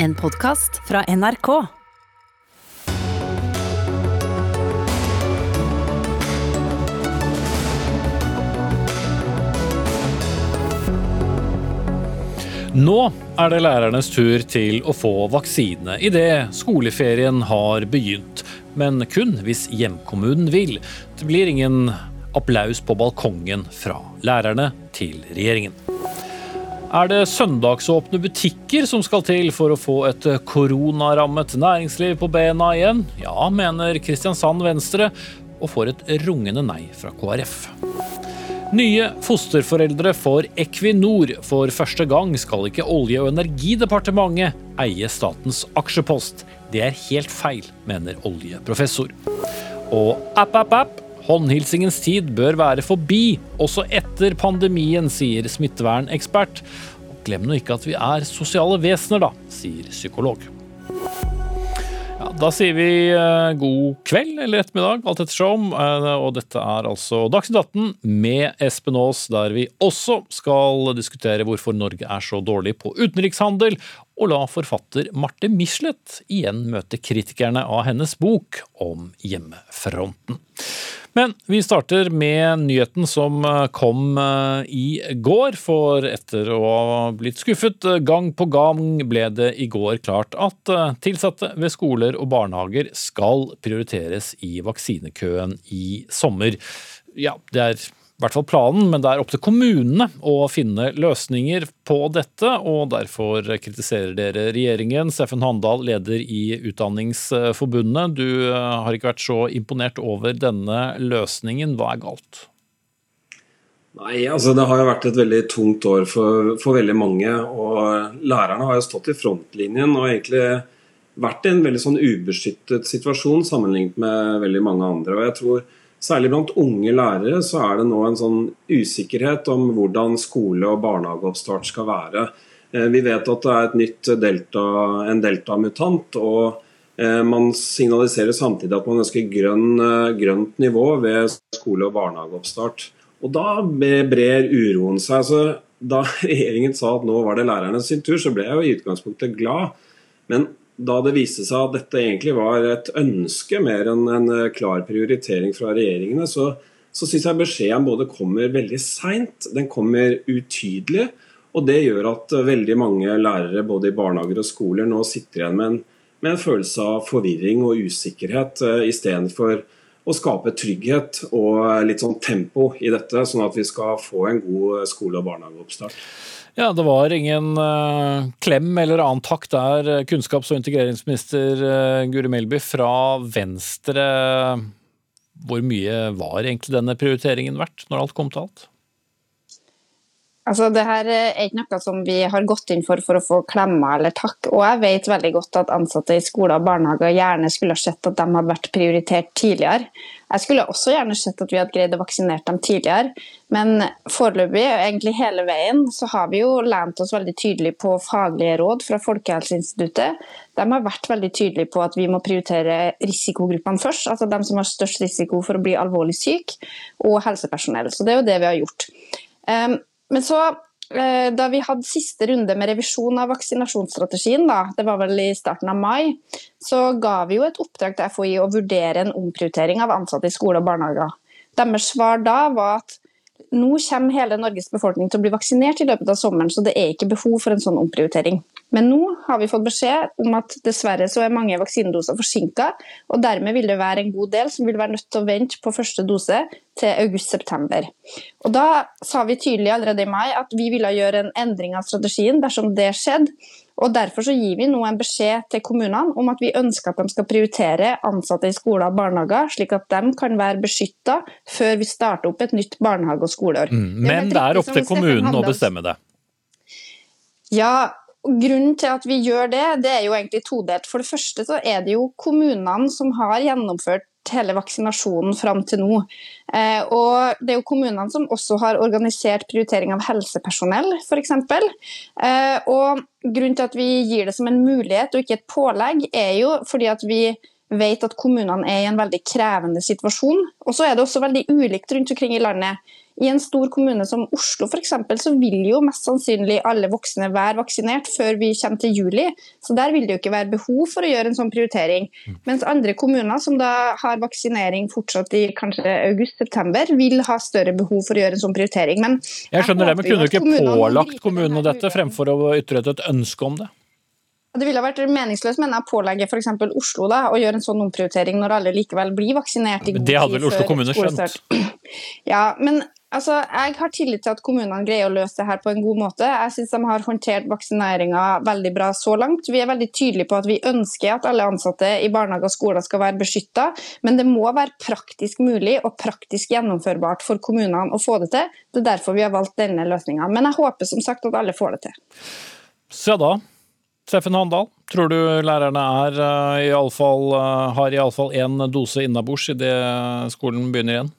En podkast fra NRK. Nå er det lærernes tur til å få vaksine idet skoleferien har begynt. Men kun hvis hjemkommunen vil. Det blir ingen applaus på balkongen fra lærerne til regjeringen. Er det søndagsåpne butikker som skal til for å få et koronarammet næringsliv på bena igjen? Ja, mener Kristiansand Venstre, og får et rungende nei fra KrF. Nye fosterforeldre for Equinor. For første gang skal ikke Olje- og energidepartementet eie statens aksjepost. Det er helt feil, mener oljeprofessor. Og app, app, app. Håndhilsingens tid bør være forbi, også etter pandemien, sier smittevernekspert. Og glem nå ikke at vi er sosiale vesener, da, sier psykolog. Ja, da sier vi eh, god kveld eller ettermiddag, alt ettersom. Eh, og dette er altså Dagsnytt 18 med Espen Aas, der vi også skal diskutere hvorfor Norge er så dårlig på utenrikshandel, og la forfatter Marte Michelet igjen møte kritikerne av hennes bok om hjemmefronten. Men vi starter med nyheten som kom eh, i går. For etter å ha blitt skuffet gang på gang, ble det i går klart at eh, tilsatte ved skoler og barnehager skal prioriteres i vaksinekøen i sommer. Ja, det er i hvert fall planen, men det er opp til kommunene å finne løsninger på dette, og derfor kritiserer dere regjeringen. Steffen Handal, leder i Utdanningsforbundet. Du eh, har ikke vært så imponert over denne løsningen. Hva er galt? Nei, altså Det har jo vært et veldig tungt år for, for veldig mange. og Lærerne har jo stått i frontlinjen og egentlig vært i en veldig sånn ubeskyttet situasjon sammenlignet med veldig mange andre. og jeg tror Særlig blant unge lærere så er det nå en sånn usikkerhet om hvordan skole- og barnehageoppstart skal være. Eh, vi vet at det er et nytt delta, en deltamutant, og eh, man signaliserer samtidig at man ønsker grønn, eh, grønt nivå ved skole- og barnehageoppstart. Og Da brer uroen seg. Så da regjeringen sa at nå var det lærernes sin tur, så ble jeg jo i utgangspunktet glad. Men da det viste seg at dette egentlig var et ønske mer enn en eh, klar prioritering fra regjeringene, så, så syns jeg beskjeden både kommer veldig seint, den kommer utydelig. Og det gjør at eh, veldig mange lærere både i barnehager og skoler nå sitter igjen med en, med en følelse av forvirring og usikkerhet, uh, istedenfor å skape trygghet og litt sånn tempo i dette, sånn at vi skal få en god skole- og barnehageoppstart. Ja, det var ingen uh, klem eller annen takk der. Kunnskaps- og integreringsminister uh, Guri Melby fra Venstre. Hvor mye var egentlig denne prioriteringen verdt, når alt kom til alt? Altså, det her er ikke noe som vi har gått inn for for å få klemmer eller takk. Og jeg vet veldig godt at ansatte i skoler og barnehager gjerne skulle ha sett at de hadde vært prioritert tidligere. Jeg skulle også gjerne sett at vi hadde greid å vaksinere dem tidligere. Men foreløpig, og egentlig hele veien, så har vi jo lent oss veldig tydelig på faglige råd fra Folkehelseinstituttet. De har vært veldig tydelige på at vi må prioritere risikogruppene først. Altså dem som har størst risiko for å bli alvorlig syk, og helsepersonell. Så det er jo det vi har gjort. Um, men så, eh, da vi hadde siste runde med revisjon av vaksinasjonsstrategien, da, det var vel i starten av mai, så ga vi jo et oppdrag til FHI å vurdere en omprioritering av ansatte i skole og barnehager. Deres svar da var at nå kommer hele Norges befolkning til å bli vaksinert i løpet av sommeren, så det er ikke behov for en sånn omprioritering. Men nå har vi fått beskjed om at dessverre så er mange vaksinedoser forsinka, og dermed vil det være en god del som vil være nødt til å vente på første dose til august-september. Og Da sa vi tydelig allerede i mai at vi ville gjøre en endring av strategien dersom det skjedde. Og Derfor så gir vi nå en beskjed til kommunene om at vi ønsker at de skal prioritere ansatte i skoler og barnehager, slik at de kan være beskytta før vi starter opp et nytt barnehage- og skoleår. Mm, men det er opp til kommunen å bestemme det? Ja, Grunnen til at vi gjør det, det er jo egentlig todelt. For det første så er det jo kommunene som har gjennomført hele vaksinasjonen fram til nå. Eh, og det er jo kommunene som også har organisert prioritering av helsepersonell, f.eks. Eh, og grunnen til at vi gir det som en mulighet og ikke et pålegg, er jo fordi at vi vet at kommunene er i en veldig krevende situasjon. Og så er det også veldig ulikt rundt omkring i landet. I en stor kommune som Oslo eksempel, så vil jo mest sannsynlig alle voksne være vaksinert før vi kommer til juli. Så der vil det jo ikke være behov for å gjøre en sånn prioritering. Mens andre kommuner som da har vaksinering fortsatt i kanskje august-september, vil ha større behov for å gjøre en sånn prioritering. Men jeg skjønner det, men kunne du ikke pålagt kommunene dette fremfor å ytre et ønske om det? Det ville vært meningsløst mener jeg, å pålegge f.eks. Oslo da, å gjøre en sånn omprioritering når alle likevel blir vaksinert. i god Det hadde vel Oslo kommune skjønt? Ja, men altså, jeg har tillit til at kommunene greier å løse det her på en god måte. Jeg syns de har håndtert vaksineringa veldig bra så langt. Vi er veldig tydelige på at vi ønsker at alle ansatte i barnehager og skoler skal være beskytta, men det må være praktisk mulig og praktisk gjennomførbart for kommunene å få det til. Det er derfor vi har valgt denne løsninga. Men jeg håper som sagt at alle får det til. Se da, Steffen Handal, tror du lærerne er, uh, i alle fall, uh, har iallfall én dose innabords idet skolen begynner igjen?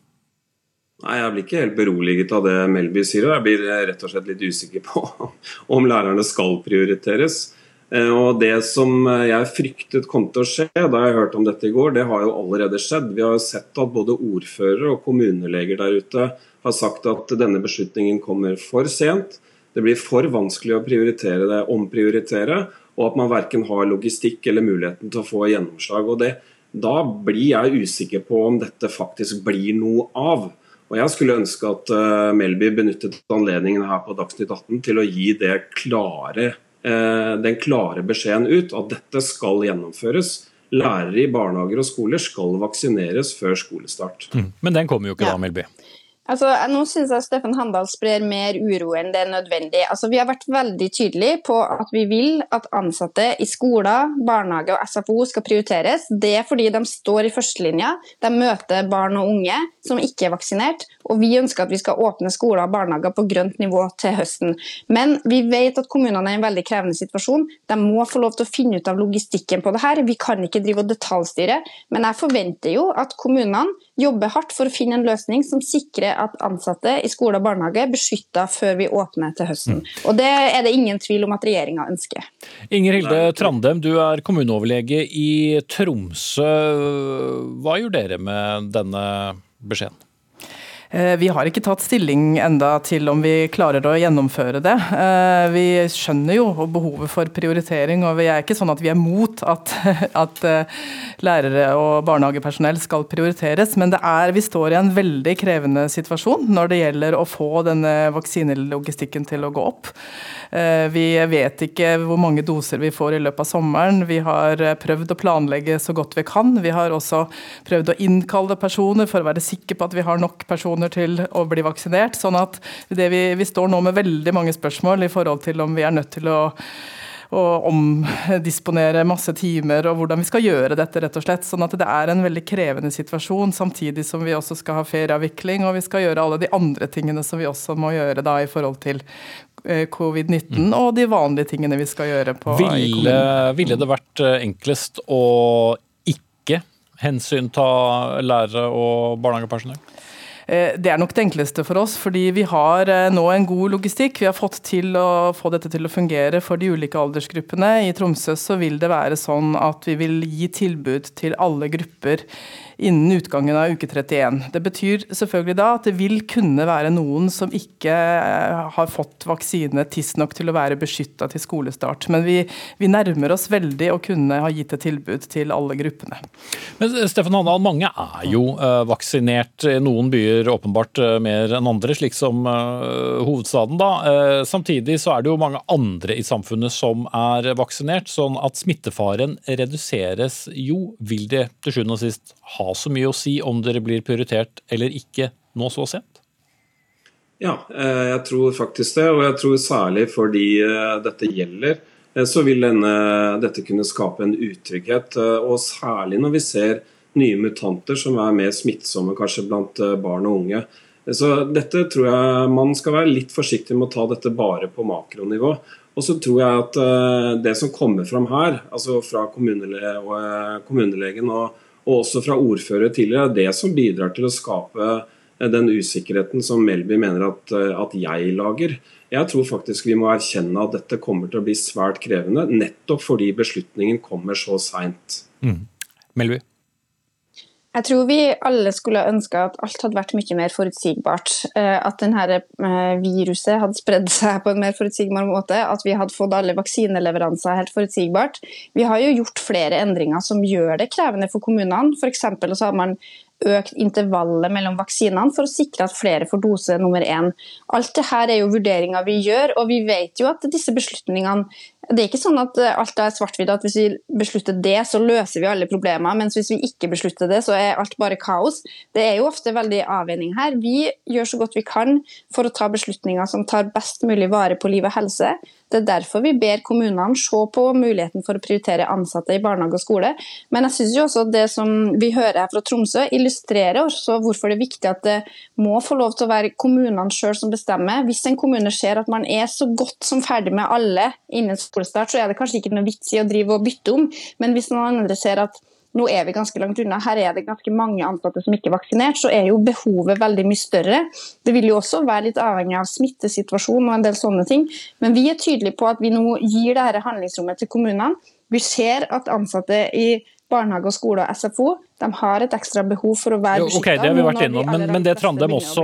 Nei, Jeg blir ikke helt beroliget av det Melby sier. og Jeg blir rett og slett litt usikker på om lærerne skal prioriteres. Eh, Og Det som jeg fryktet kom til å skje da jeg hørte om dette i går, det har jo allerede skjedd. Vi har jo sett at både ordførere og kommuneleger der ute har sagt at denne beslutningen kommer for sent. Det blir for vanskelig å prioritere det, omprioritere, og at man verken har logistikk eller muligheten til å få gjennomslag. og det, Da blir jeg usikker på om dette faktisk blir noe av. Og Jeg skulle ønske at uh, Melby benyttet anledningen her på Dagsnytt 18 til å gi det klare, uh, den klare beskjeden ut at dette skal gjennomføres. Lærere i barnehager og skoler skal vaksineres før skolestart. Mm. Men den kommer jo ikke Ja. da, Melby. Altså, nå syns jeg Steffen Handal sprer mer uro enn det er nødvendig. Altså, vi har vært veldig tydelige på at vi vil at ansatte i skoler, barnehage og SFO skal prioriteres. Det er fordi de står i førstelinja, de møter barn og unge som ikke er vaksinert. Og vi ønsker at vi skal åpne skoler og barnehager på grønt nivå til høsten. Men vi vet at kommunene er i en veldig krevende situasjon. De må få lov til å finne ut av logistikken på det her. Vi kan ikke drive og detaljstyre. Men jeg forventer jo at kommunene jobber hardt for å finne en løsning som sikrer at ansatte i skole og barnehage er beskytta før vi åpner til høsten. Og det er det ingen tvil om at regjeringa ønsker. Inger Hilde Trandem, du er kommuneoverlege i Tromsø. Hva gjør dere med denne beskjeden? Eh, Vi har ikke tatt stilling enda til om vi klarer å gjennomføre det. Eh, Vi skjønner jo behovet for prioritering, og vi er ikke sånn at vi er mot at, at eh, lærere og barnehagepersonell skal prioriteres, men er, vi står i en veldig krevende situasjon når det gjelder å få denne vaksinelogistikken til å gå opp. Vi vet ikke hvor mange doser vi får i løpet av sommeren. Vi har prøvd å planlegge så godt vi kan. Vi har også prøvd å innkalle personer for å være sikre på at vi har nok personer til å bli vaksinert. Sånn at det vi, vi står nå med veldig mange spørsmål i forhold til om vi er nødt til å å omdisponere masse timer og hvordan vi skal gjøre dette, rett og slett. Sånn at det er en veldig krevende situasjon, samtidig som vi også skal ha ferieavvikling og vi skal gjøre alle de andre tingene som vi også må gjøre da i forhold til eh, covid-19 og de vanlige tingene vi skal gjøre på Ville, ville det vært eh, enklest å ikke hensynta lærere og barnehagepersonell? Eh, Det er nok det enkleste for oss, fordi vi har eh, nå en god logistikk. Vi har fått til å få dette til å fungere for de ulike aldersgruppene. I Tromsø så vil det være sånn at vi vil gi tilbud til alle grupper innen utgangen av uke 31. Det betyr selvfølgelig da at det vil kunne være noen som ikke eh, har fått vaksine tidsnok til å være beskytta til skolestart. Men vi, vi nærmer oss veldig å kunne ha gitt et tilbud til alle gruppene. Men eh, Steffen Handal, mange er jo eh, vaksinert. I noen byer åpenbart mer enn andre, slik som hovedstaden. da. Samtidig så er det jo mange andre i samfunnet som er vaksinert, sånn at smittefaren reduseres jo. Vil det til sjuende og sist ha så mye å si om dere blir prioritert eller ikke nå så sent? Ja, eh, jeg tror faktisk det. Og jeg tror særlig for de eh, dette gjelder, eh, så vil denne, dette kunne skape en utrygghet. Og særlig når vi ser nye mutanter som er mer smittsomme kanskje blant barn og unge. Så dette tror jeg man skal være litt forsiktig med å ta dette bare på makronivå. Og så tror jeg at det som kommer fram her, altså fra kommunelegen og, og også fra ordfører tidligere, er det som bidrar til å skape eh, den usikkerheten som Melby mener at, eh, at jeg lager. Jeg tror faktisk vi må erkjenne at dette kommer til å bli svært krevende, nettopp fordi beslutningen kommer så seint. Melby? Jeg tror vi alle skulle ønske at alt hadde vært mye mer forutsigbart. Eh, at denne eh, viruset hadde spredd seg på en mer forutsigbar måte. At vi hadde fått alle vaksineleveranser helt forutsigbart. Vi har jo gjort flere endringer som gjør det krevende for kommunene. F.eks. så har man økt intervallet mellom vaksinene for å sikre at flere får dose nummer én. Alt dette er jo vurderinger vi gjør, og vi vet jo at disse beslutningene det er ikke sånn at eh, alt er svart-hvitt, at hvis vi beslutter det, så løser vi alle problemer. Mens hvis vi ikke beslutter det, så er alt bare kaos. Det er jo ofte veldig avveining her. Vi gjør så godt vi kan for å ta beslutninger som tar best mulig vare på liv og helse. Det er derfor vi ber kommunene se på muligheten for å prioritere ansatte i barnehage og skole. Men jeg synes jo også det som vi hører her fra Tromsø, illustrerer også hvorfor det er viktig at det må få lov til å være kommunene sjøl som bestemmer. Hvis en kommune ser at man er så godt som ferdig med alle innen skolestart, så er det kanskje ikke noe vits i å drive og bytte om. Men hvis noen andre ser at nå er vi ganske langt unna, her er det ganske mange ansatte som ikke er vaksinert, så er jo behovet veldig mye større. Det vil jo også være litt avhengig av smittesituasjonen og en del sånne ting. Men vi er tydelige på at vi nå gir dette handlingsrommet til kommunene. Vi ser at ansatte i barnehage og skole og SFO de har et ekstra behov for å være beskytta. Okay, det har vi vært innom, men, men det Trandem også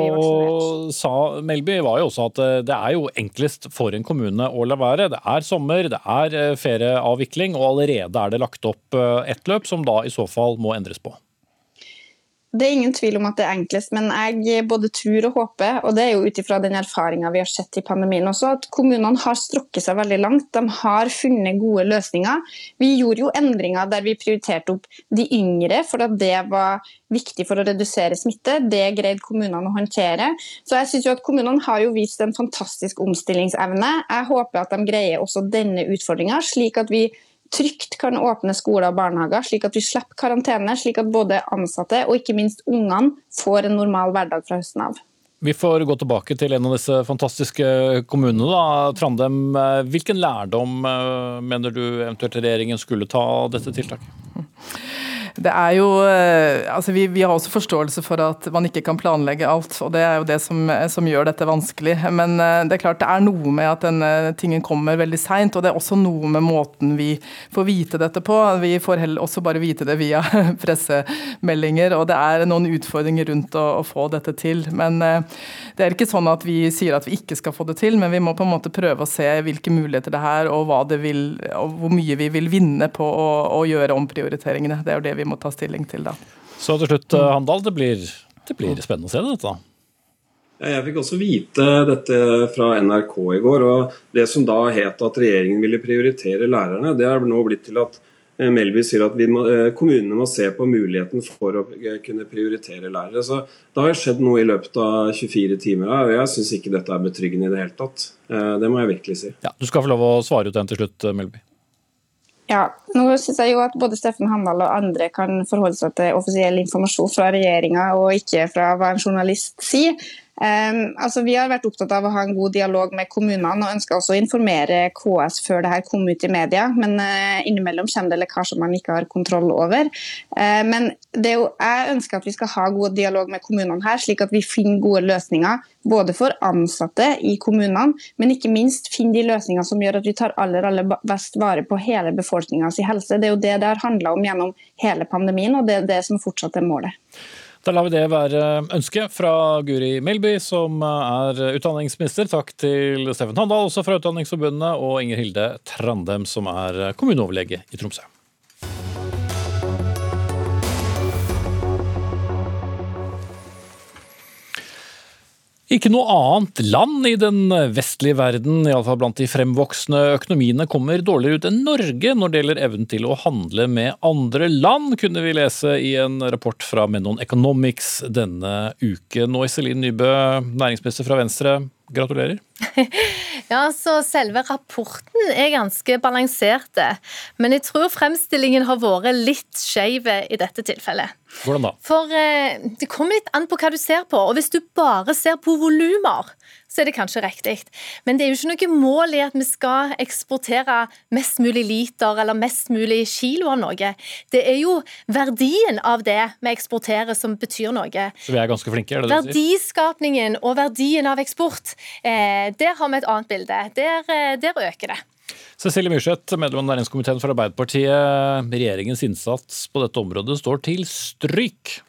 sa, Melby, var jo også at eh, det er jo enklest for en kommune å la være. Det er sommer, det er eh, ferieavvikling, og allerede er det lagt opp et ett løp som da i så fall må endres på. Det er ingen tvil om at det er enklest, men jeg både tror og håper, og det er jo ut ifra den erfaringa vi har sett i pandemien også, at kommunene har strukket seg veldig langt. De har funnet gode løsninger. Vi gjorde jo endringer der vi prioriterte opp de yngre, for at det var viktig for å redusere smitte. Det greide kommunene å håndtere. Så jeg synes jo at Kommunene har jo vist en fantastisk omstillingsevne. Jeg håper at de greier også denne utfordringa, slik at vi trygt kan åpne skoler og barnehager, slik at vi slipper karantene, slik at både ansatte og ikke minst ungene får en normal hverdag fra høsten av. Vi får gå tilbake til en av disse fantastiske kommunene. da. Trandem, hvilken lærdom eh, mener du eventuelt regjeringen skulle ta av dette tiltaket? Det er jo, eh, altså vi, vi, har også forståelse for at man ikke kan planlegge alt, og det er jo det som, som, gjør dette vanskelig. Men eh, det er klart det er noe med at denne tingen kommer veldig seint, og det er også noe med måten vi får vite dette på. Vi får heller også bare vite det via pressemeldinger, og det er noen utfordringer rundt å, å få dette til. Men eh, det er ikke sånn at vi sier at vi ikke skal få det til, men vi må på en måte prøve å se hvilke muligheter det er, og, det vil, og hvor mye vi vil vinne på å, å gjøre omprioriteringene. Det er jo det vi må ta stilling til da. Så til slutt, eh, Handal, det blir, det blir spennende å se det, dette. da. Jeg fikk også vite dette fra NRK i går. og Det som da het at regjeringen ville prioritere lærerne, det er nå blitt til at eh, Melby sier at må, eh, kommunene må se på muligheten for å kunne prioritere lærere. Så Det har skjedd noe i løpet av 24 timer, og jeg syns ikke dette er betryggende i det hele tatt. Det må jeg virkelig si. Ja, Du skal få lov å svare ut den til slutt, Melby. Ja, nå synes jeg jo at både Steffen Handal og andre kan forholde seg til offisiell informasjon fra regjeringa, og ikke fra hva en journalist sier. Um, altså vi har vært opptatt av å ha en god dialog med kommunene og ønsker også å informere KS før det her kom ut i media, men uh, innimellom kommer det lekkasjer man ikke har kontroll over. Uh, men jo, jeg ønsker at vi skal ha god dialog med kommunene her, slik at vi finner gode løsninger. Både for ansatte i kommunene, men ikke minst finne de løsningene som gjør at vi tar aller, aller best vare på hele befolkningas helse. Det er jo det det har handla om gjennom hele pandemien, og det er det som fortsatt er målet. Da lar vi det være ønsket fra Guri Melby, som er utdanningsminister. Takk til Steffen Handal, også fra Utdanningsforbundet, og Inger Hilde Trandem, som er kommuneoverlege i Tromsø. Ikke noe annet land i den vestlige verden, iallfall blant de fremvoksende økonomiene, kommer dårligere ut enn Norge når det gjelder evnen til å handle med andre land, kunne vi lese i en rapport fra Menon Economics denne uken. Nå Iselin Nybø, næringsminister fra Venstre, gratulerer. Ja, så Selve rapporten er ganske balanserte, men jeg tror fremstillingen har vært litt skeiv i dette tilfellet. Hvordan da? For eh, Det kommer litt an på hva du ser på. og Hvis du bare ser på volumer, så er det kanskje riktig. Men det er jo ikke noe mål i at vi skal eksportere mest mulig liter eller mest mulig kilo av noe. Det er jo verdien av det vi eksporterer som betyr noe. Så vi er ganske flinke, er det det du sier? Verdiskapningen og verdien av eksport, eh, der har vi et annet bilde. Der, eh, der øker det. Cecilie Myrseth, medlem av næringskomiteen for Arbeiderpartiet. Regjeringens innsats på dette området står til stryk.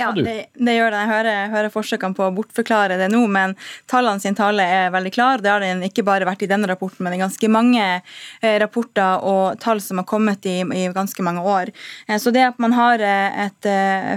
Ja, det, det, gjør det. Jeg hører, hører, forsøkene på å bortforklare det nå, men tallene sin tale er veldig klar. Det har den ikke bare vært i denne rapporten, men i ganske mange eh, rapporter og tall som har kommet i, i ganske mange år. Eh, så det at man har eh, et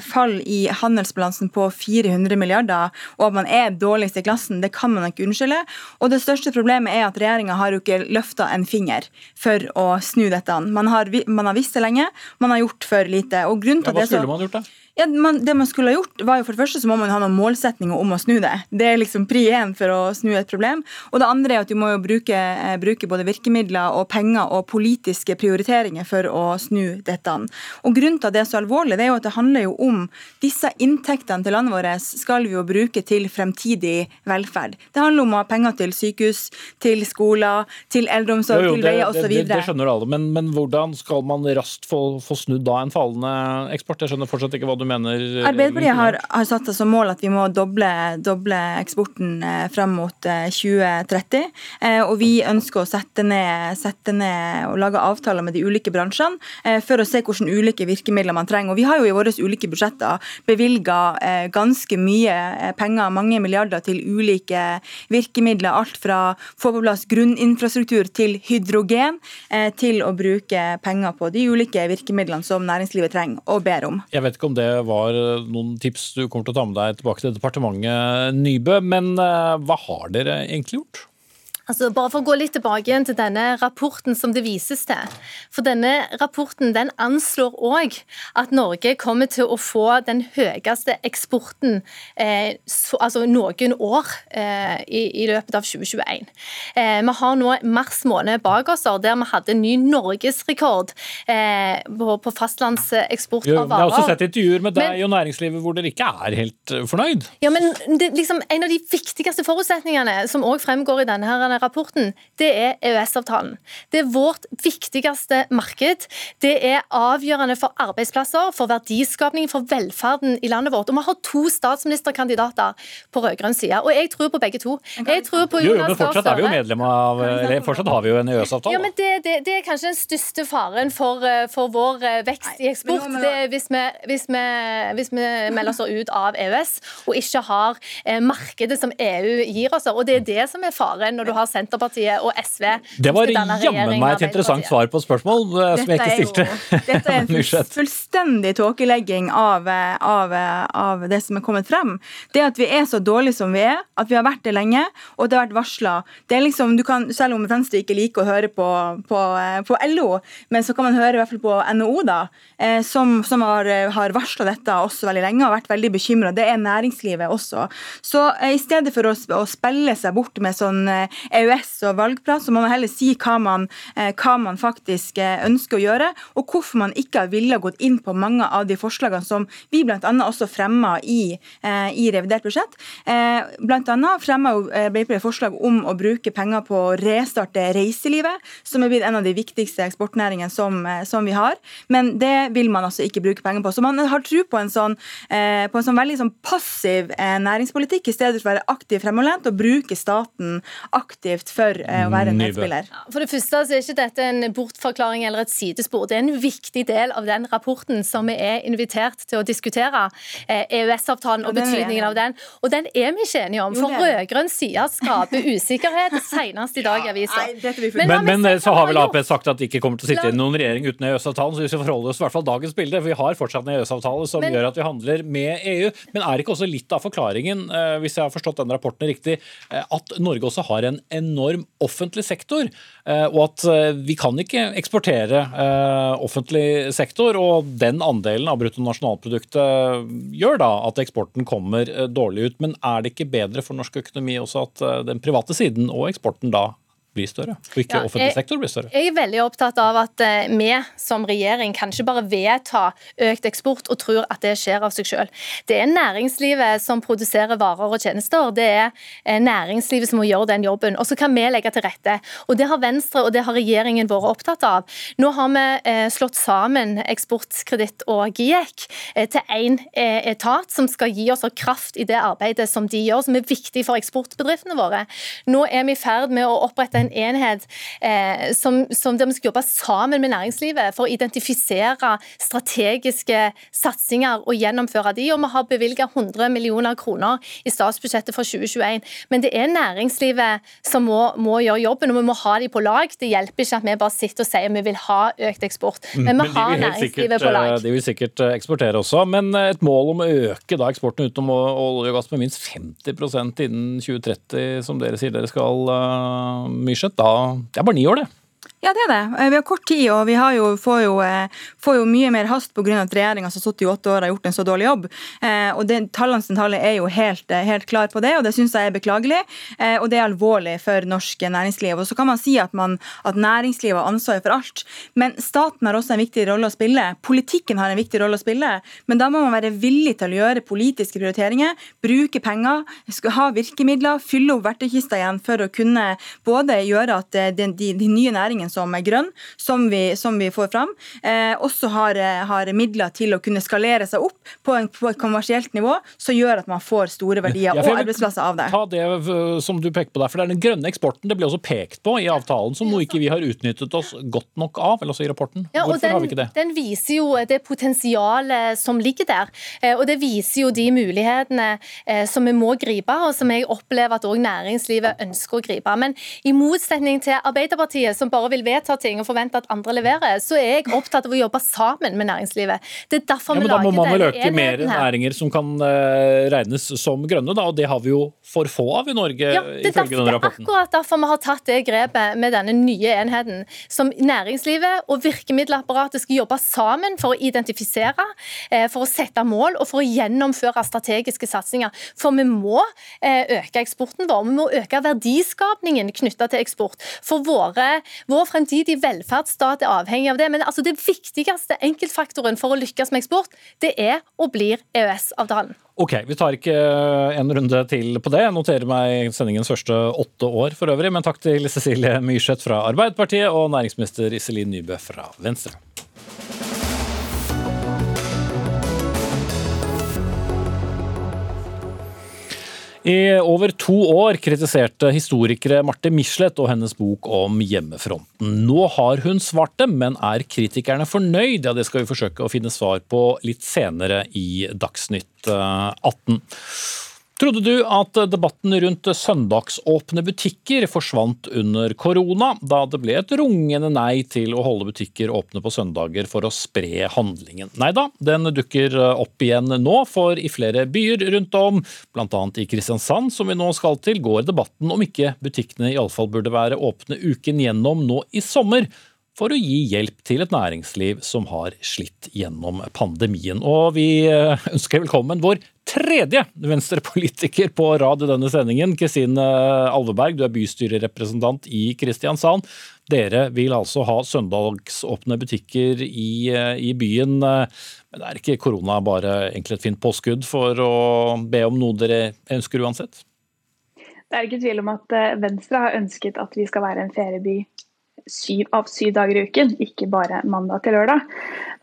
fall i handelsbalansen på 400 milliarder, og at man er dårligst i klassen, det kan man ikke unnskylde. Og det største problemet er at regjeringa har jo ikke løfta en finger for å snu dette. Man har, man har visst det lenge, man har gjort for lite. Og grunnen til ja, hva skulle man gjort da? Ja, man, det man skulle ha gjort, var jo for det første så må man ha noen målsetninger om å snu det. Det er liksom pri én for å snu et problem. Og det andre er at du må jo bruke, eh, bruke, både virkemidler og penger og politiske prioriteringer for å snu dette. Og Grunnen til at det er så alvorlig, det er jo at det handler jo om disse inntektene til landet vårt skal vi jo bruke til fremtidig velferd. Det handler om å ha penger til sykehus, til skoler, til eldreomsorg, til veier osv. Det, det, det skjønner alle, men, men, hvordan skal man raskt få, få snudd da en fallende eksport? Jeg skjønner fortsatt ikke hva du du mener? Eh, Arbeiderpartiet har, har satt seg som mål at vi må doble, doble eksporten eh, frem mot 2030. Eh, og vi ønsker å sette ned, sette ned, og lage avtaler med de ulike bransjene for å se hvilke ulike virkemidler man trenger. Og vi har jo i våre ulike budsjetter bevilga ganske mye penger, mange milliarder, til ulike virkemidler. Alt fra få på plass grunninfrastruktur til hydrogen, til å bruke penger på de ulike virkemidlene som næringslivet trenger og ber om. Jeg vet ikke om det var noen tips du kommer til å ta med deg tilbake til departementet, Nybø. Men eh, hva har dere egentlig gjort? Altså, bare for å gå litt tilbake igjen til denne rapporten som det vises til. For denne rapporten den anslår òg at Norge kommer til å få den høyeste eksporten eh, så, altså noen år eh, i, i, løpet av 2021. Eh, vi har nå mars måned bak oss der vi hadde ny norgesrekord eh, på, på fastlandseksport av varer. Jeg har også sett intervjuer med deg men, og næringslivet hvor dere ikke er helt eh, fornøyd. Ja, men det, liksom, En av de viktigste forutsetningene som også fremgår i denne her denne rapporten, det er EØS-avtalen. Det er vårt viktigste marked. Det er avgjørende for arbeidsplasser, for verdiskapning, for velferden i landet vårt. Og vi har to statsministerkandidater på rød-grønn side, og jeg tror på begge to. Jeg tror på Jonas jo, men fortsatt er vi jo medlem av eller fortsatt har vi jo en EØS-avtale. Ja, men det, det, det, er kanskje den største faren for, eh, for vår eh, vekst i eksport. Det er hvis vi, hvis, vi, hvis vi melder oss ut av EØS og ikke har eh, markedet som EU gir oss. Og det er det som er faren når du har har Senterpartiet og SV Det var jammen meg et interessant svar på spørsmål eh, som jeg ikke stilte. Jo, dette er en fullstendig tåkelegging av, av, av, det som er kommet frem. Det at vi er så dårlige som vi er, at vi har vært det lenge, og det har vært varsla liksom, Selv om Venstre ikke liker å høre på, på, på, LO, men så kan man høre i hvert fall på NHO, da, eh, som, som har, har varsla dette også veldig lenge og har vært veldig bekymra. Det er næringslivet også. Så eh, i stedet for å, å spille seg bort med sånn EØS og valgplan, så må man heller si hva man, eh, hva man faktisk eh, ønsker å gjøre, og hvorfor man ikke har villet gått inn på mange av de forslagene som vi bl.a. også fremma i, eh, i, revidert budsjett. Annet fremma Arbeiderpartiet forslag om å bruke penger på å restarte reiselivet, som er blitt en av de viktigste eksportnæringene som, som vi har. Men det vil man altså ikke bruke penger på. Så man har tro på en sånn, på en sånn veldig sånn passiv næringspolitikk, i stedet for å være aktiv fremoverlent og bruke staten aktivt aktivt for eh, å være en nettspiller? For det første så er ikke dette en bortforklaring eller et sidespor. Det er en viktig del av den rapporten som vi er invitert til å diskutere. EØS-avtalen eh, og betydningen av den. Og den er vi ikke enige om. For rød-grønn side skaper usikkerhet, senest i dag i avisa. Men, men, men så har vel Ap sagt at de ikke kommer til å sitte i noen regjering uten EØS-avtalen, så vi skal forholde oss i hvert fall dagens bilde. For vi har fortsatt en EØS-avtale som men, gjør at vi handler med EU. Men er ikke også litt av forklaringen, eh, hvis jeg har forstått den rapporten riktig, at Norge også har en enorm offentlig sektor, eh, og at eh, vi kan ikke eksportere eh, offentlig sektor. Og den andelen av bruttonasjonalproduktet gjør da at eksporten kommer dårlig ut. Men er det ikke bedre for norsk økonomi også at den private siden og eksporten da blir større, og ikke ja, offentlig sektor blir større. Jeg er veldig opptatt av at uh, vi som regjering kan ikke bare vedta økt eksport og tror at det skjer av seg selv. Det er næringslivet som produserer varer og tjenester. Det er uh, næringslivet som må gjøre den jobben. Og så kan vi legge til rette. Og Det har Venstre og det har regjeringen vært opptatt av. Nå har vi uh, slått sammen Eksportkreditt og GIEK til én etat som skal gi oss kraft i det arbeidet som de gjør, som er viktig for eksportbedriftene våre. Nå er vi i ferd med å opprette en enhet eh, som, som der vi skal jobbe sammen med næringslivet for å identifisere strategiske satsinger og gjennomføre de, og vi har bevilget 100 millioner kroner i statsbudsjettet for 2021. Men det er næringslivet som må, må gjøre jobben, og vi må ha de på lag. Det hjelper ikke at vi bare sitter og sier vi vil ha økt eksport, men vi Men de har vil næringslivet sikkert, på lag. eh, de vil sikkert eh, eksportere også. Men eh, et mål om å øke da eksporten utenom olje og gass med minst 50% innen 2030, som dere sier dere skal, uh, Myrseth, da Det er bare ni år, det. Ja, det er det. Eh, Vi har kort tid, og vi jo, får, jo, eh, får jo mye mer hast pga. at regjeringa som har sittet i åtte år, har gjort en så dårlig jobb. Eh, og det, Tallene tale er jo helt, helt klar på det, og det syns jeg er beklagelig. Og det er alvorlig for norsk næringsliv. Og så kan man si at, man, at næringslivet har ansvaret for alt, men staten har også en viktig rolle å spille. Politikken har en viktig rolle å spille, men da må man være villig til å gjøre politiske prioriteringer, bruke penger, ha virkemidler, fylle opp verktøykista igjen for å kunne både gjøre at de, de, de nye næringene som er grønn, som vi, som vi får fram, eh, også har, eh, har midler til å kunne skalere seg opp på, en, på et kommersielt nivå, som gjør at man får store verdier Ja, og arbeidsplasser av det. Ta det uh, som du peker på der, for det er den grønne eksporten det ble også pekt på i avtalen som nå ikke vi har utnyttet oss godt nok av, eller også i rapporten. Ja, Hvorfor den, har vi ikke det? Den viser jo det potensialet som ligger der. eh, Og det viser jo de mulighetene eh, som vi må gripe, og som jeg opplever at òg næringslivet ønsker å gripe. Men i motsetning til Arbeiderpartiet, som bare vil vedta ting og forvente at andre leverer, så er jeg opptatt av å jobbe sammen med næringslivet. Det er derfor Ja, vi men Da må man vel øke mer næringer som kan eh, regnes som grønne, da, og det har vi jo for få av i Norge, Ja, det ifølge derfor, denne det er akkurat derfor vi har tatt det grepet med denne nye enheten. Som næringslivet og virkemiddelapparatet skal jobbe sammen for å identifisere, eh, for å sette mål og for å gjennomføre strategiske satsinger. For vi må eh, øke eksporten vår, vi må øke verdiskapningen knytta til eksport. For våre, vår fremtidige velferdsstat er avhengig av det. Men altså, det viktigste enkeltfaktoren for å lykkes med eksport, det er og blir EØS-avtalen. Ok, vi tar ikke en runde til på det. Jeg noterer meg sendingens første åtte år for øvrig, men takk til Cecilie Myrseth fra Arbeiderpartiet og næringsminister Iselin Nybø fra Venstre. I over to år kritiserte historikere Marte Michelet og hennes bok om hjemmefronten. Nå har hun svart dem, men er kritikerne fornøyd? Ja, Det skal vi forsøke å finne svar på litt senere i Dagsnytt eh, 18. Trodde du at debatten rundt søndagsåpne butikker forsvant under korona, da det ble et rungende nei til å holde butikker åpne på søndager for å spre handlingen? Nei da, den dukker opp igjen nå, for i flere byer rundt om, bl.a. i Kristiansand, som vi nå skal til, går debatten om ikke butikkene iallfall burde være åpne uken gjennom nå i sommer for å gi hjelp til et næringsliv som har slitt gjennom pandemien. Og vi ønsker velkommen vår tredje venstrepolitiker på rad i denne sendingen. Kristine Alveberg, du er bystyrerepresentant i Kristiansand. Dere vil altså ha søndagsåpne butikker i, i byen. Men er ikke korona bare egentlig et fint påskudd for å be om noe dere ønsker uansett? Det er ikke tvil om at Venstre har ønsket at vi skal være en ferieby syv av syv dager i uken, ikke bare mandag til lørdag.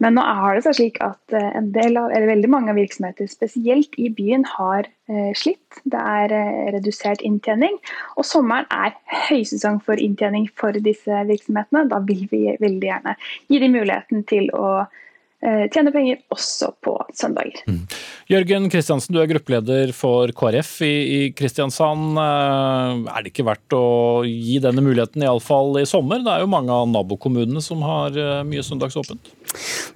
Men nå har det seg slik at del av, veldig mange av virksomheter, spesielt i byen, har eh, slitt. Det er eh, redusert inntjening. Og sommeren er høysesong for inntjening for disse virksomhetene. Da vil vi veldig gjerne gi dem muligheten til å eh, tjene penger også på søndager. Mm. Jørgen Kristiansen, du er gruppeleder for KrF i, i Kristiansand. Er det ikke verdt å gi denne muligheten, iallfall i sommer? Det er jo mange av nabokommunene som har mye søndagsåpent.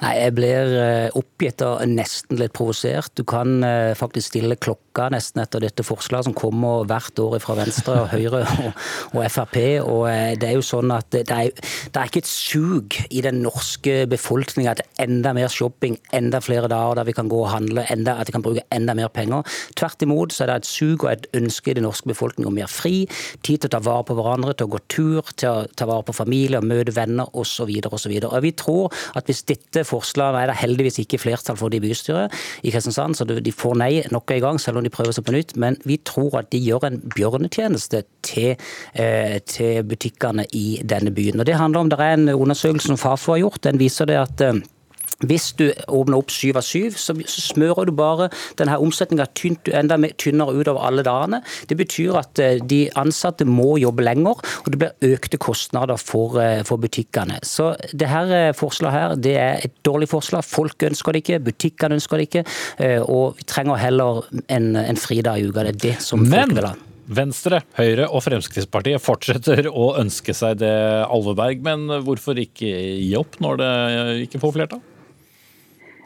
Nei, Jeg blir oppgitt og nesten litt provosert. Du kan faktisk stille klokka nesten etter dette forslaget som kommer hvert år fra Venstre, og Høyre og, og Frp. og Det er jo sånn at det er, det er ikke et sug i den norske befolkninga at enda mer shopping, enda flere dager der vi kan gå og handle, enda, at vi kan bruke enda mer penger. Tvert imot så er det et sug og et ønske i den norske befolkningen om mer fri, tid til å ta vare på hverandre, til å gå tur, til å ta vare på familie og møte venner osv. osv. Vi tror at hvis dette forslaget er det heldigvis ikke flertall for det i bystyret i Kristiansand, så de får nei nok en gang, selv om de prøver seg på nytt. Men vi tror at de gjør en bjørnetjeneste til, eh, til butikkene i denne byen. Og Det handler om, det er en undersøkelse som Fafo har gjort, den viser det at eh, hvis du åpner opp syv av syv, så smører du bare denne omsetninga enda tynnere utover alle dagene. Det betyr at eh, de ansatte må jobbe lenger, og det blir økte kostnader for, eh, for butikkene. Så det her eh, forslaget her, det er et dårlig forslag. Folk ønsker det ikke, butikkene ønsker det ikke, og vi trenger heller en, en fridag i uka. Det er det som Men... folk vil ha. Venstre, Høyre og Fremskrittspartiet fortsetter å ønske seg det, Alveberg. Men hvorfor ikke gi opp når det ikke får flertall?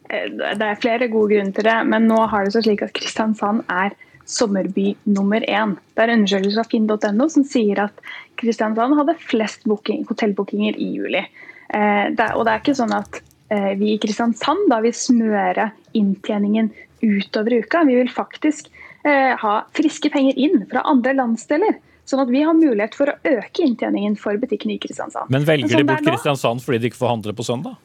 Eh, det er flere gode grunner til det, men nå har det så slik at Kristiansand er sommerby nummer én. Det er undersøkelser fra finn.no som sier at Kristiansand hadde flest booking, hotellbookinger i juli. Eh, det, og det er ikke sånn at eh, vi i Kristiansand da vil smøre inntjeningen utover uka. Vi vil faktisk eh, ha friske penger inn fra andre landsdeler. Sånn at vi har mulighet for å øke inntjeningen for butikkene i Kristiansand. Men velger Men de bort Kristiansand fordi de ikke får handle på søndag?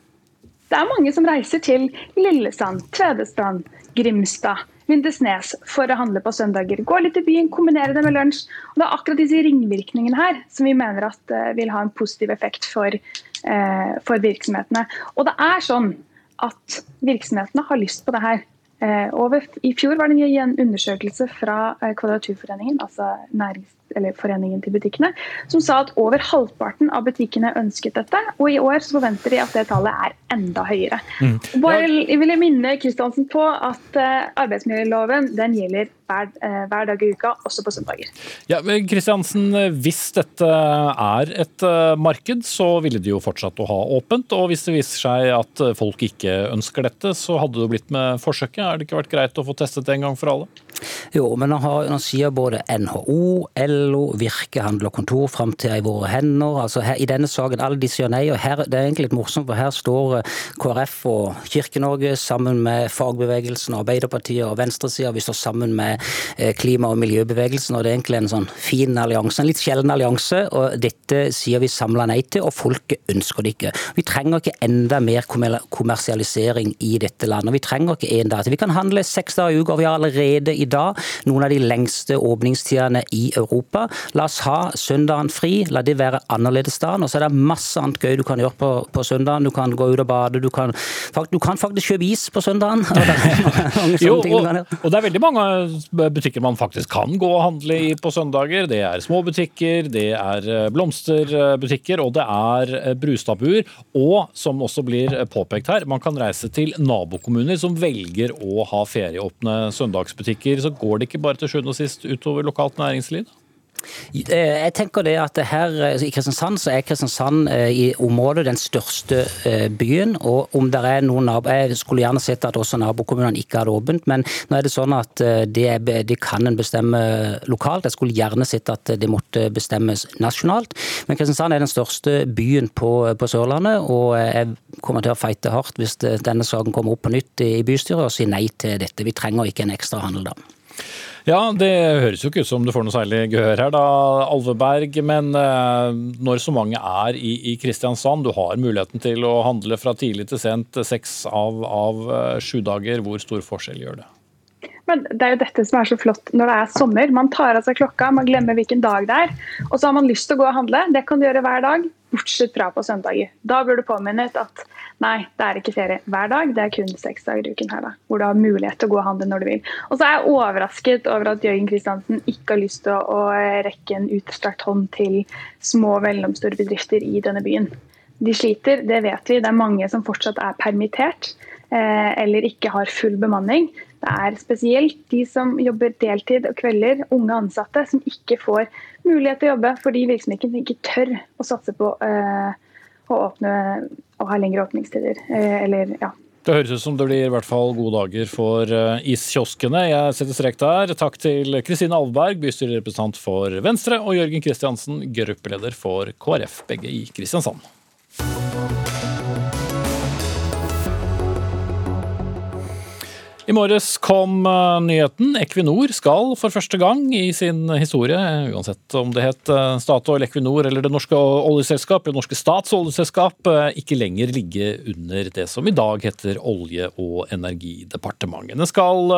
Det er mange som reiser til Lillesand, Tvedestrand, Grimstad, Lindesnes for å handle på søndager. Gå litt i byen, kombinere det med lunsj. Og det er akkurat disse ringvirkningene her som vi mener at uh, vil ha en positiv effekt for, uh, for, virksomhetene. Og det er sånn at virksomhetene har lyst på det her. Uh, over, I fjor var det en undersøkelse fra Kvadraturforeningen, altså Foreningen til butikkene, som sa at over halvparten av butikkene ønsket dette. Og i år så forventer de at det tallet er enda høyere. Mm. Bare jeg vil minne Kristiansen på at uh, arbeidsmiljøloven den gjelder hver, hver, dag i uka, også på søndager. Ja, Kristiansen, hvis dette er et marked, så ville de jo fortsatt å ha åpent. Og hvis det viser seg at folk ikke ønsker dette, så hadde det blitt med forsøket. Er det ikke vært greit å få testet det en gang for alle? Jo, men nå, har, nå sier både NHO, LO, Virke, Handel og Kontor framtida i våre hender. Altså her, I denne saken, alle de sier nei. og her, Det er egentlig litt morsomt, for her står eh, KrF og Kirke-Norge sammen med fagbevegelsen, Arbeiderpartiet og venstresida. Vi står sammen med eh, klima- og miljøbevegelsen, og det er egentlig en sånn fin allianse. En litt sjelden allianse, og dette sier vi samla nei til, og folket ønsker det ikke. Vi trenger ikke enda mer kommersialisering i dette landet. Vi trenger ikke en dag til. Vi kan handle seks dager i uka, og vi har allerede i dag noen av de lengste åpningstidene i Europa. La oss ha søndagen fri, la det være annerledes da. Og så er det masse annet gøy du kan gjøre på, på søndagen. Du kan gå ut og bade, du kan, du kan faktisk kjøpe is på søndagen. Og jo, og, og, det er veldig mange butikker man faktisk kan gå og handle i på søndager. Det er små butikker, det er eh, blomsterbutikker, og det er brustabuer. brustadbuer. Og som også blir påpekt her, man kan reise til nabokommuner som velger å ha ferieåpne søndagsbutikker så går det ikke bare til sjuende og sist utover lokalt næringsliv? Eh, jeg tenker det at her eh, I Kristiansand så er Kristiansand eh, i området den største byen. og om det er noen Jeg skulle gjerne sett at også nabokommunene ikke hadde åpent, men nå er det sånn at det, det, kan en bestemme lokalt. Jeg skulle gjerne sett at det måtte bestemmes nasjonalt. Men Kristiansand er den største byen på, på Sørlandet, og jeg kommer til å feite hardt hvis denne saken kommer opp på nytt i bystyret og si nei til dette. Vi trenger ikke en ekstra handel da. Ja, det høres jo ikke ut som du får noe særlig gehør her, da, Alveberg. Men eh, når så mange er i, i, Kristiansand, du har muligheten til å handle fra tidlig til sent seks av, av eh, sju dager. Hvor stor forskjell gjør det? Men Det er jo dette som er så flott når det er sommer. Man tar av seg klokka, man glemmer hvilken dag det er. Og så har man lyst til å gå og handle. Det kan du gjøre hver dag, bortsett fra på søndager. Da blir du påminnet at Nei, det er ikke ferie hver dag, det er kun seks dager i uken her, da, hvor du har mulighet til å gå og handle når du vil. Og så er jeg overrasket over at Jørgen Kristiansen ikke har lyst til å, rekke en utstrakt hånd til små og mellomstore bedrifter i denne byen. De sliter, det vet vi. Det er mange som fortsatt er permittert eh, eller ikke har full bemanning. Det er spesielt de som jobber deltid og kvelder, unge ansatte, som ikke får mulighet til å jobbe fordi virksomheten ikke tør å satse på eh, å åpne og ha lengre åpningstider. Eh, eller, ja. Det høres ut som det blir i hvert fall gode dager for eh, iskioskene. Jeg setter strek der. Takk til Kristine Alvberg, bystyrerepresentant for Venstre, og Jørgen Kristiansen, gruppeleder for KrF, begge i Kristiansand. I morges kom eh, nyheten. Equinor skal for første gang i sin historie, uansett om det het eh, Statoil, Equinor eller Det norske oljeselskap, det norske stats oljeselskap, eh, ikke lenger ligge under det som i dag heter Olje- og energidepartementet. Den skal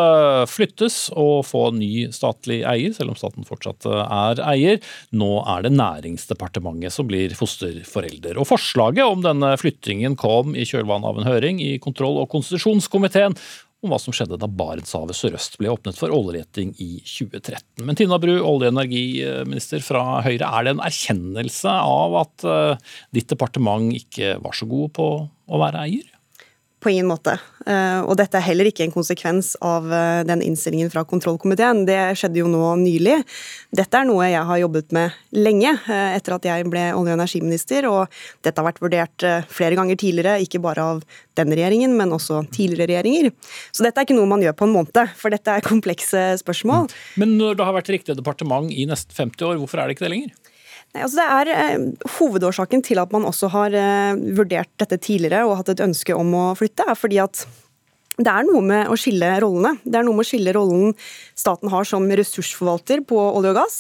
flyttes og få ny statlig eier, selv om staten fortsatt er eier. Nå er det Næringsdepartementet som blir fosterforelder. Og Forslaget om denne flyttingen kom i kjølvannet av en høring i kontroll- og konstitusjonskomiteen om hva som skjedde da Barentshavet sørøst ble åpnet for oljeleting i 2013. Men Tina Bru, olje- og energiminister fra Høyre, er det en erkjennelse av at eh, ditt departement ikke var så god på å være eier? På ingen måte. Eh, og dette er heller ikke en konsekvens av eh, den innstillingen fra kontrollkomiteen. Det skjedde jo nå nylig. Dette er noe jeg har jobbet med lenge, eh, etter at jeg ble olje- og energiminister. Og dette har vært vurdert flere ganger tidligere, ikke bare av denne regjeringen, men også tidligere regjeringer. Så dette er ikke noe man gjør på en måned, for dette er komplekse spørsmål. Men når det har vært riktig departement i nesten 50 år, hvorfor er det ikke det lenger? Altså det er eh, Hovedårsaken til at man også har eh, vurdert dette tidligere og hatt et ønske om å flytte, er fordi at det er noe med å skille rollene. Det er noe med å skille rollen staten har som ressursforvalter på olje og gass,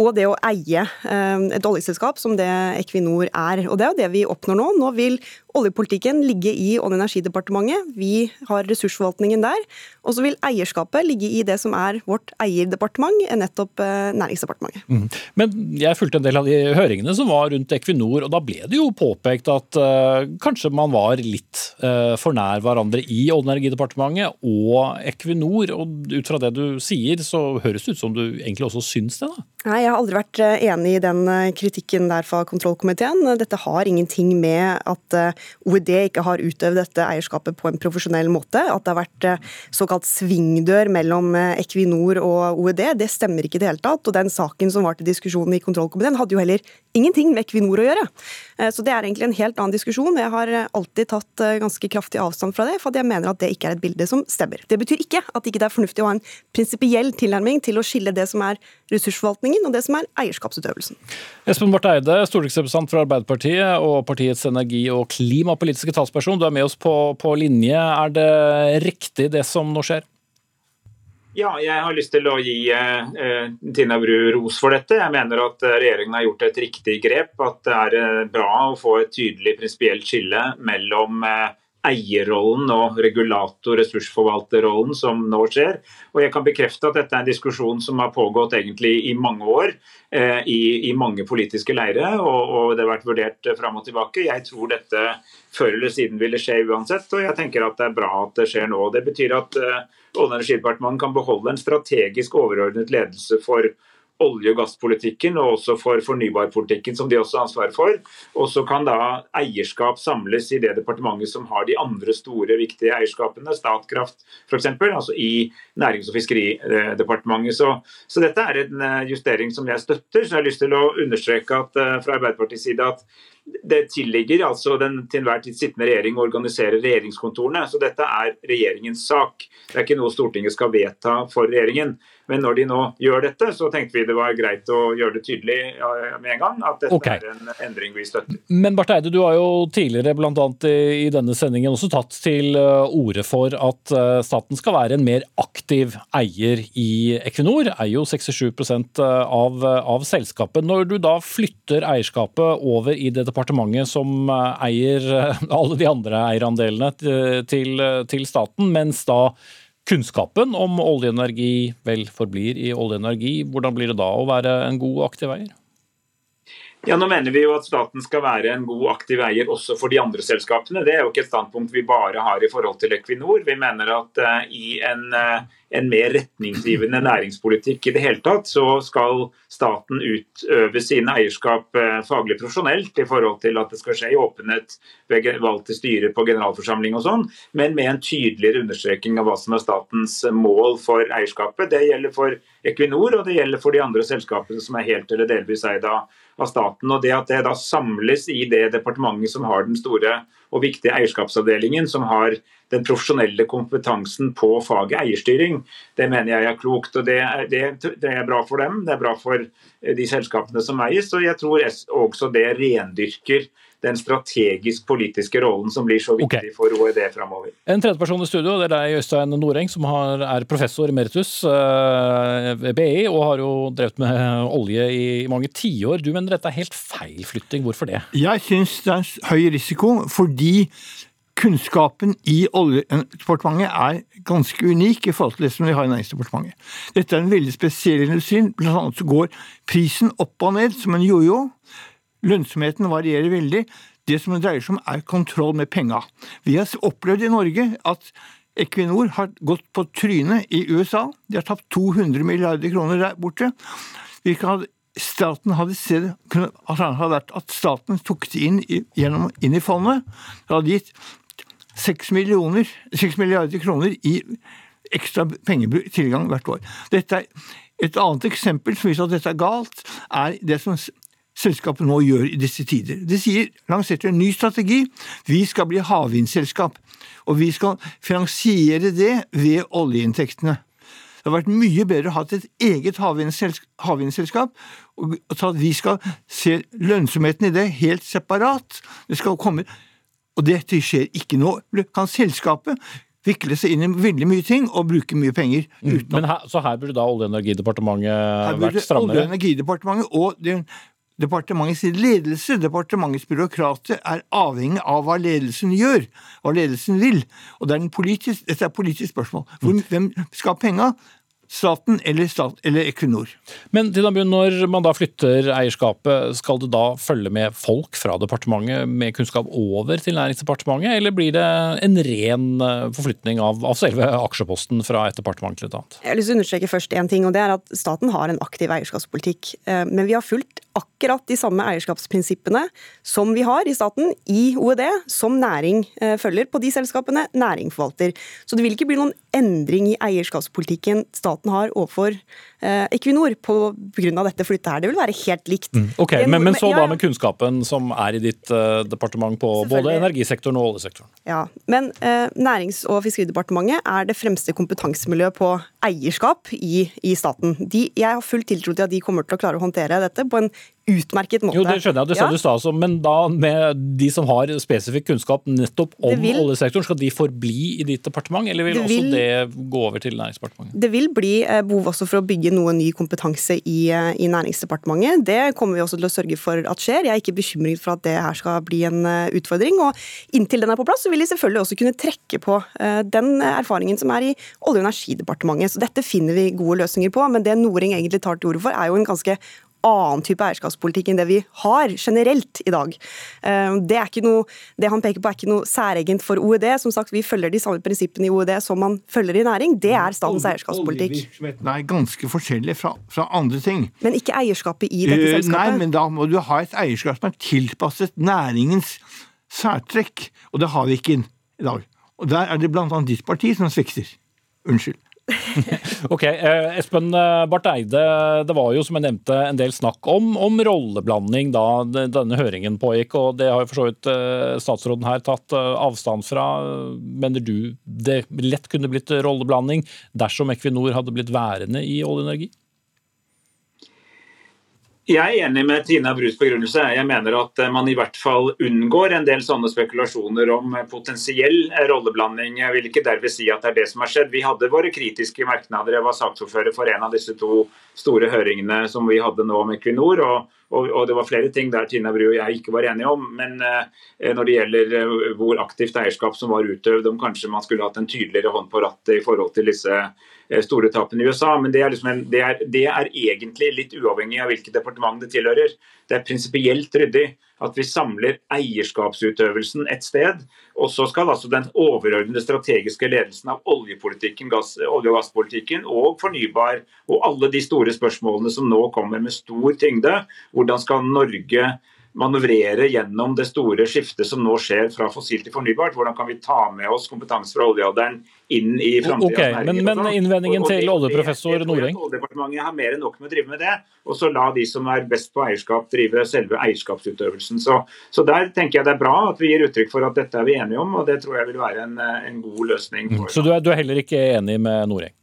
og det å eie eh, et oljeselskap som det Equinor er. Og Det er jo det vi oppnår nå. Nå vil oljepolitikken ligge i Olje- og energidepartementet. Vi har ressursforvaltningen der. Og så vil eierskapet ligge i det som er vårt eierdepartement, nettopp eh, Næringsdepartementet. Mm. Men jeg fulgte en del av de høringene som var rundt Equinor, og da ble det jo påpekt at uh, kanskje man var litt uh, for nær hverandre i Olje- og energidepartementet og Equinor. Og ut fra det du sier, så høres det ut som du egentlig også syns det, da? Nei, jeg har aldri vært eh, enig i den eh, kritikken der fra kontrollkomiteen. Dette har ingenting med at eh, OED ikke har utøvd dette eierskapet på en profesjonell måte. At det har vært såkalt svingdør mellom Equinor og OED, det stemmer ikke i det hele tatt. Og den saken som var til diskusjon i kontrollkomiteen, hadde jo heller ingenting med Equinor å gjøre. Så det er egentlig en helt annen diskusjon. Jeg har alltid tatt ganske kraftig avstand fra det, for jeg mener at det ikke er et bilde som stemmer. Det betyr ikke at det ikke er fornuftig å ha en prinsipiell tilnærming til å skille det som er ressursforvaltning forvaltningen og det som er eierskapsutøvelsen. Espen Barth Eide, stortingsrepresentant fra Arbeiderpartiet og partiets energi- og klimapolitiske talsperson. Du er med oss på, på linje. Er det riktig det som nå skjer? Ja, jeg har lyst til å gi eh, Tina Bru ros for dette. Jeg mener at eh, regjeringen har gjort et riktig grep. At det er eh, bra å få et tydelig prinsipielt skille mellom eh, eierrollen og regulator-ressursforvalterrollen som nå skjer. Og jeg kan bekrefte at dette er en diskusjon som har pågått egentlig i mange år eh, i, i, mange politiske leire, og, og, det har vært vurdert fram og tilbake. Jeg tror dette før eller siden ville skje uansett, og jeg tenker at det er bra at det skjer nå. Det betyr at eh, Olje- og energidepartementet kan beholde en strategisk overordnet ledelse for olje- og gasspolitikken og også for fornybarpolitikken, som de også har ansvar for. Og så kan da eierskap samles i det departementet som har de andre store, viktige eierskapene, Statkraft f.eks., altså i Nærings- og fiskeridepartementet. Så, så, dette er en eh, justering som jeg støtter. Så jeg har lyst til å understreke at eh, fra Arbeiderpartiets side at det tilligger altså den til enhver tid sittende regjering å organisere regjeringskontorene. Så dette er regjeringens sak. Det er ikke noe Stortinget skal vedta for regjeringen. Men når de nå gjør dette, så tenkte vi det var greit å gjøre det tydelig med en gang at dette okay. er en endring vi støtter. Men Barth Eide, du har jo tidligere bl.a. i denne sendingen også tatt til uh, orde for at uh, staten skal være en mer aktiv eier i Equinor. Eier jo 67 uh, av, av selskapet. Når du da flytter eierskapet over i det departementet som eier alle de andre eierandelene til, til staten, mens da kunnskapen om oljeenergi vel forblir i oljeenergi. Hvordan blir det da å være en god aktiv eier? Ja, nå mener vi jo at staten skal være en god aktiv eier også for de andre selskapene. Det er jo ikke et standpunkt vi bare har i forhold til Equinor. Vi mener at uh, i en, uh, en, mer retningsgivende næringspolitikk i det hele tatt, så skal staten utøve sine eierskap uh, faglig profesjonelt i forhold til at det skal skje i åpenhet ved valg til styre på generalforsamling og sånn, men med en tydeligere understreking av hva som er statens mål for eierskapet. Det gjelder for Equinor og det gjelder for de andre selskapene som er helt eller delvis eid av staten. og Det at det da samles i det departementet som har den store og viktige eierskapsavdelingen, som har den profesjonelle kompetansen på faget eierstyring, det mener jeg er klokt. og det er, det, det er, bra for dem, det er bra for de selskapene som eies. og Jeg tror også det rendyrker den strategisk politiske rollen som blir så viktig okay. for OED framover. En tredjeperson i studio, det er deg, Øystein Noreng, som har, er professor emeritus ved BI og har jo drevet med olje i mange tiår. Du mener dette er helt feil flytting, hvorfor det? Jeg syns det er høy risiko fordi kunnskapen i Oljedepartementet er ganske unik i forhold til det som vi har i Næringsdepartementet. Dette er en veldig spesiell industri. Blant annet så går prisen opp og ned som en jojo. Lønnsomheten varierer veldig. Det som det dreier seg om, er kontroll med penga. Vi har opplevd i Norge at Equinor har gått på trynet i USA. De har tapt 200 milliarder kroner der borte. Kan staten hadde sett, hadde vært at staten tok det inn gjennom, inn i fondet. Det hadde gitt 6, 6 milliarder kroner i ekstra tilgang hvert år. Dette er et annet eksempel som viser at dette er galt, er det som selskapet nå gjør i disse tider. De sier, lanserte en ny strategi. Vi skal bli havvindselskap. Og vi skal finansiere det ved oljeinntektene. Det har vært mye bedre å ha et eget havvindselskap, og at vi skal se lønnsomheten i det helt separat. Det skal komme og dette skjer ikke nå. Kan selskapet vikle seg inn i veldig mye ting og bruke mye penger. Mm. Men her, Så her burde da Olje- og energidepartementet vært strammere? Olje- og energidepartementet og det, departementets ledelse, departementets byråkrater, er avhengig av hva ledelsen gjør, hva ledelsen vil. Og det er politisk, dette er et politisk spørsmål. Hvor, mm. Hvem skal ha penga? staten eller, stat, eller Equinor. Men når man da flytter eierskapet, skal det da følge med folk fra departementet med kunnskap over til Næringsdepartementet, eller blir det en ren eh, forflytning av, av selve aksjeposten fra et departement til et annet? Jeg har lyst til å understreke først en ting, og det er at Staten har en aktiv eierskapspolitikk, eh, men vi har fulgt akkurat de samme eierskapsprinsippene som vi har i staten, i OED, som næring eh, følger på de selskapene næring forvalter. Så det vil ikke bli noen endring i eierskapspolitikken staten har overfor eh, Equinor pga. dette flyttet her. Det vil være helt likt. Mm, ok, men, men, så da med kunnskapen som er i ditt uh, departement på både energisektoren og oljesektoren? Ja, men uh, Nærings- og fiskeridepartementet er det fremste kompetansemiljøet på eierskap i, i staten. De, jeg har full tiltro til at de kommer til å klare å håndtere dette på en utmerket måte. Jo, det skjønner jeg, det sa ja. du sa også, men da med de som har spesifikk kunnskap nettopp om vil, oljesektoren, skal de forbli i ditt departement, eller vil, det vil også det gå over til Næringsdepartementet? Det vil bli eh, behov også for å bygge noe ny kompetanse i, eh, i, Næringsdepartementet. Det kommer vi også til å sørge for at skjer. Jeg er ikke bekymret for at det her skal bli en eh, utfordring. Og inntil den er på plass, så vil de selvfølgelig også kunne trekke på den erfaringen som er i Olje- og energidepartementet. Så dette finner vi gode løsninger på. Men det Noring egentlig tar til orde for, er jo en ganske annen type eierskapspolitikk enn det vi har generelt i dag. Eh, det, er ikke noe, det han peker på er ikke noe særegent for OED. Som sagt, Vi følger de samme prinsippene i OED som man følger i næring. Det er statens eierskapspolitikk. Oljevirksomheten er ganske forskjellig fra, fra, andre ting. Men ikke eierskapet i dette eh, selskapet? Nei, men da må du ha et eierskap som er tilpasset næringens særtrekk. Og det har vi ikke i dag. Og der er det bl.a. ditt parti som svikter. Unnskyld. ok, eh, Espen eh, Barth Eide, det var jo som jeg nevnte en del snakk om, om rolleblanding da denne høringen pågikk. og Det har jo for så vidt eh, statsråden her tatt avstand fra. Mener du det lett kunne blitt rolleblanding dersom Equinor hadde blitt værende i olje og energi? Jeg er enig med Tina Brus begrunnelse. Jeg mener at eh, man i hvert fall unngår en del sånne spekulasjoner om eh, potensiell eh, rolleblanding. Jeg vil ikke derved si at det er det som har skjedd. Vi hadde våre kritiske merknader. Jeg var saksordfører for en av disse to store høringene som vi hadde nå om Equinor. og og, og, det var flere ting der Tina Bru og jeg ikke var enige om. Men eh, når det gjelder eh, hvor aktivt eierskap som var utøvd, om kanskje man skulle hatt en tydeligere hånd på rattet i forhold til disse eh, store tapene i USA. Men det er, liksom en, det, er, det er, egentlig litt uavhengig av hvilket departement det tilhører. Det er prinsipielt ryddig at vi samler eierskapsutøvelsen et sted. Og så skal altså den overordnede strategiske ledelsen av oljepolitikken, gass, olje- og gasspolitikken og fornybar og alle de store spørsmålene som nå kommer med stor tyngde. Hvordan skal Norge manøvrere gjennom det store skiftet som nå skjer fra fossil til fornybart? Hvordan kan vi ta med oss kompetanse fra oljealderen inn i framtida? Okay, men, men innvendingen og, og, til oljeprofessor Noreng? Oljedepartementet har mer enn nok med å drive med det. Og så la de som er best på eierskap, drive selve eierskapsutøvelsen. Så, så, der tenker jeg det er bra at vi gir uttrykk for at dette er vi enige om, og det tror jeg vil være en, en god løsning. For, så du er, du er heller ikke enig med Noreng?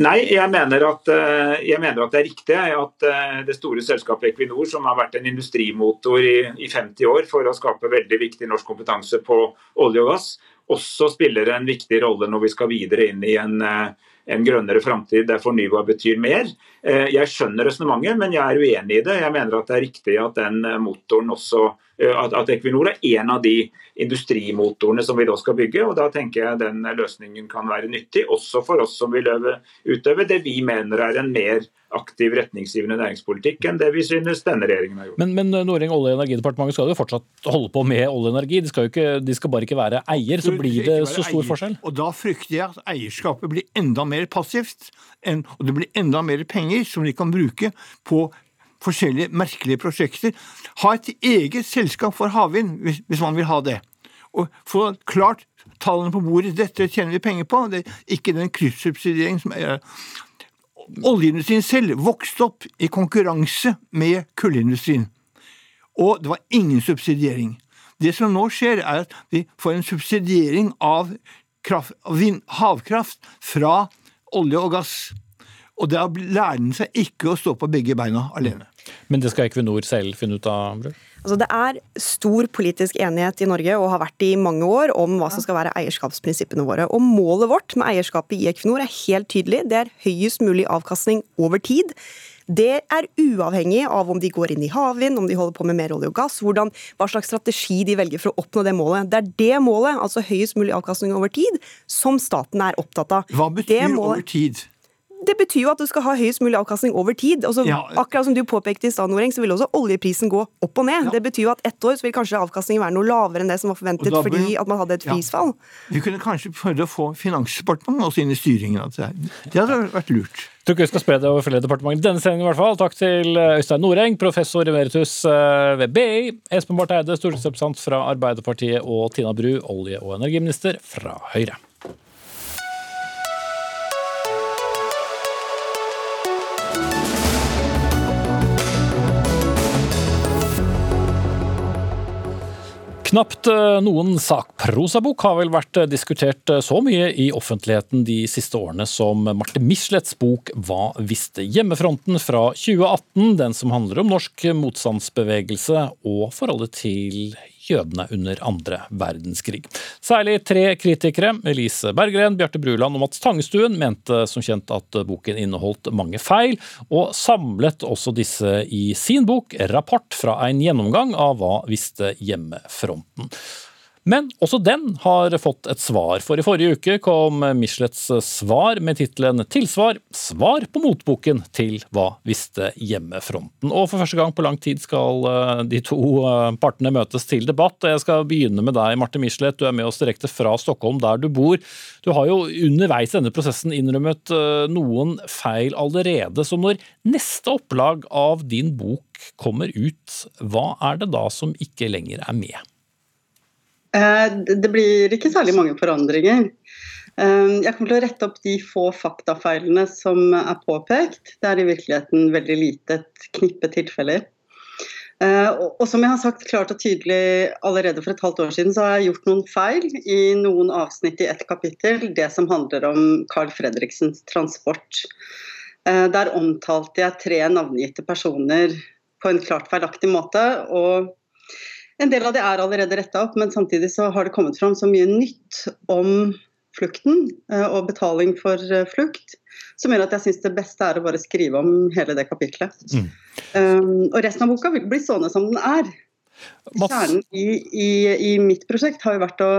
Nei, jeg mener, at, eh, jeg mener, at, det er riktig at eh, det store selskapet Equinor, som har vært en industrimotor i, i 50 år for å skape veldig viktig norsk kompetanse på olje og gass, også spiller en viktig rolle når vi skal videre inn i en, eh, en grønnere framtid der fornybar betyr mer. Jeg skjønner resonnementet, men jeg er uenig i det. Jeg mener at det er riktig at den motoren også at, at Equinor er en av de industrimotorene som vi da skal bygge. og Da tenker jeg den løsningen kan være nyttig, også for oss som vil utøve det vi mener er en mer aktiv retningsgivende næringspolitikk enn det vi synes denne regjeringen har gjort. Men, men Noreng, Olje- og energidepartementet skal jo fortsatt holde på med olje og energi. De skal, ikke, de skal bare ikke være eier, så blir det så stor forskjell? Og Da frykter jeg at eierskapet blir enda mer passivt, og det blir enda mer penger som de kan bruke på forskjellige merkelige prosjekter. Ha et eget selskap for havvind, hvis, hvis man vil ha det. Og få klart tallene på bordet. Dette tjener vi penger på. Det er ikke den kryssubsidieringen som er Oljeindustrien selv vokste opp i konkurranse med kullindustrien. Og det var ingen subsidiering. Det som nå skjer, er at vi får en subsidiering av kraft, havkraft fra olje og gass. Og da lærer den seg ikke å stå på begge beina alene. Men det skal Equinor selv finne ut av? Brød? Altså, det er stor politisk enighet i Norge, og har vært i mange år, om hva som skal være eierskapsprinsippene våre. Og Målet vårt med eierskapet i Equinor er helt tydelig. Det er høyest mulig avkastning over tid. Det er uavhengig av om de går inn i havvind, om de holder på med mer olje og gass, hvordan, hva slags strategi de velger for å oppnå det målet. Det er det målet, altså høyest mulig avkastning over tid, som staten er opptatt av. Hva betyr målet, over tid? Det betyr jo at du skal ha høyest mulig avkastning over tid. Altså, ja. Akkurat som du påpekte i stad, Noreng, så vil også oljeprisen gå opp og ned. Ja. Det betyr jo at ett år så vil kanskje avkastningen være noe lavere enn det som var forventet ble, fordi at man hadde et prisfall. Ja. Vi kunne kanskje prøvd å få Finansdepartementet også inn i styringen av det. Det hadde vært lurt. Jeg tror ikke vi skal spre det over flere departementer denne sendingen i hvert fall. Takk til eh, Øystein Noreng, professor emeritus eh, ved BI, Espen Barth Eide, stortingsrepresentant fra Arbeiderpartiet, og Tina Bru, olje- og energiminister fra Høyre. Knapt noen noen sakprosabok har vel vært eh, diskutert eh, så mye i offentligheten de siste årene som Marte Michelets bok Hva visste hjemmefronten? fra 2018, den som handler om norsk motstandsbevegelse og forholdet til jødene under andre verdenskrig. Særlig tre kritikere, Elise Berggren, Bjarte Bruland og Mats Tangestuen, mente som kjent at boken inneholdt mange feil, og samlet også disse i sin bok Rapport fra en gjennomgang av hva visste hjemmefronten. Men også den har fått et svar, for i forrige uke kom Michelets svar med tittelen 'Tilsvar svar på motboken til Hva visste hjemmefronten'. Og for første gang på lang tid skal eh, de to eh, partene møtes til debatt. Jeg skal begynne med deg, Marte Michelet. Du er med oss direkte fra Stockholm, der du bor. Du har jo underveis i denne prosessen innrømmet eh, noen feil allerede. Så når neste opplag av din bok kommer ut, hva er det da som ikke lenger er med? Eh, det blir ikke særlig mange forandringer. Eh, jeg kommer til å rette opp de få faktafeilene som er påpekt. Det er i virkeligheten veldig lite et knippe tilfeller. Eh, og som jeg har sagt klart og tydelig allerede for et halvt år siden, så har jeg gjort noen feil i noen avsnitt i ett kapittel, det som handler om Carl Fredriksens transport. Der omtalte jeg tre navngitte personer på en klart feilaktig måte. og en del av det er allerede retta opp, men samtidig så har det kommet fram så mye nytt om flukten eh, og betaling for eh, flukt, som gjør at jeg syns det beste er å bare skrive om hele det kapitlet. Mm. Um, og resten av boka vil bli sånn som den er. Kjernen i, i, i, mitt prosjekt har jo vært å,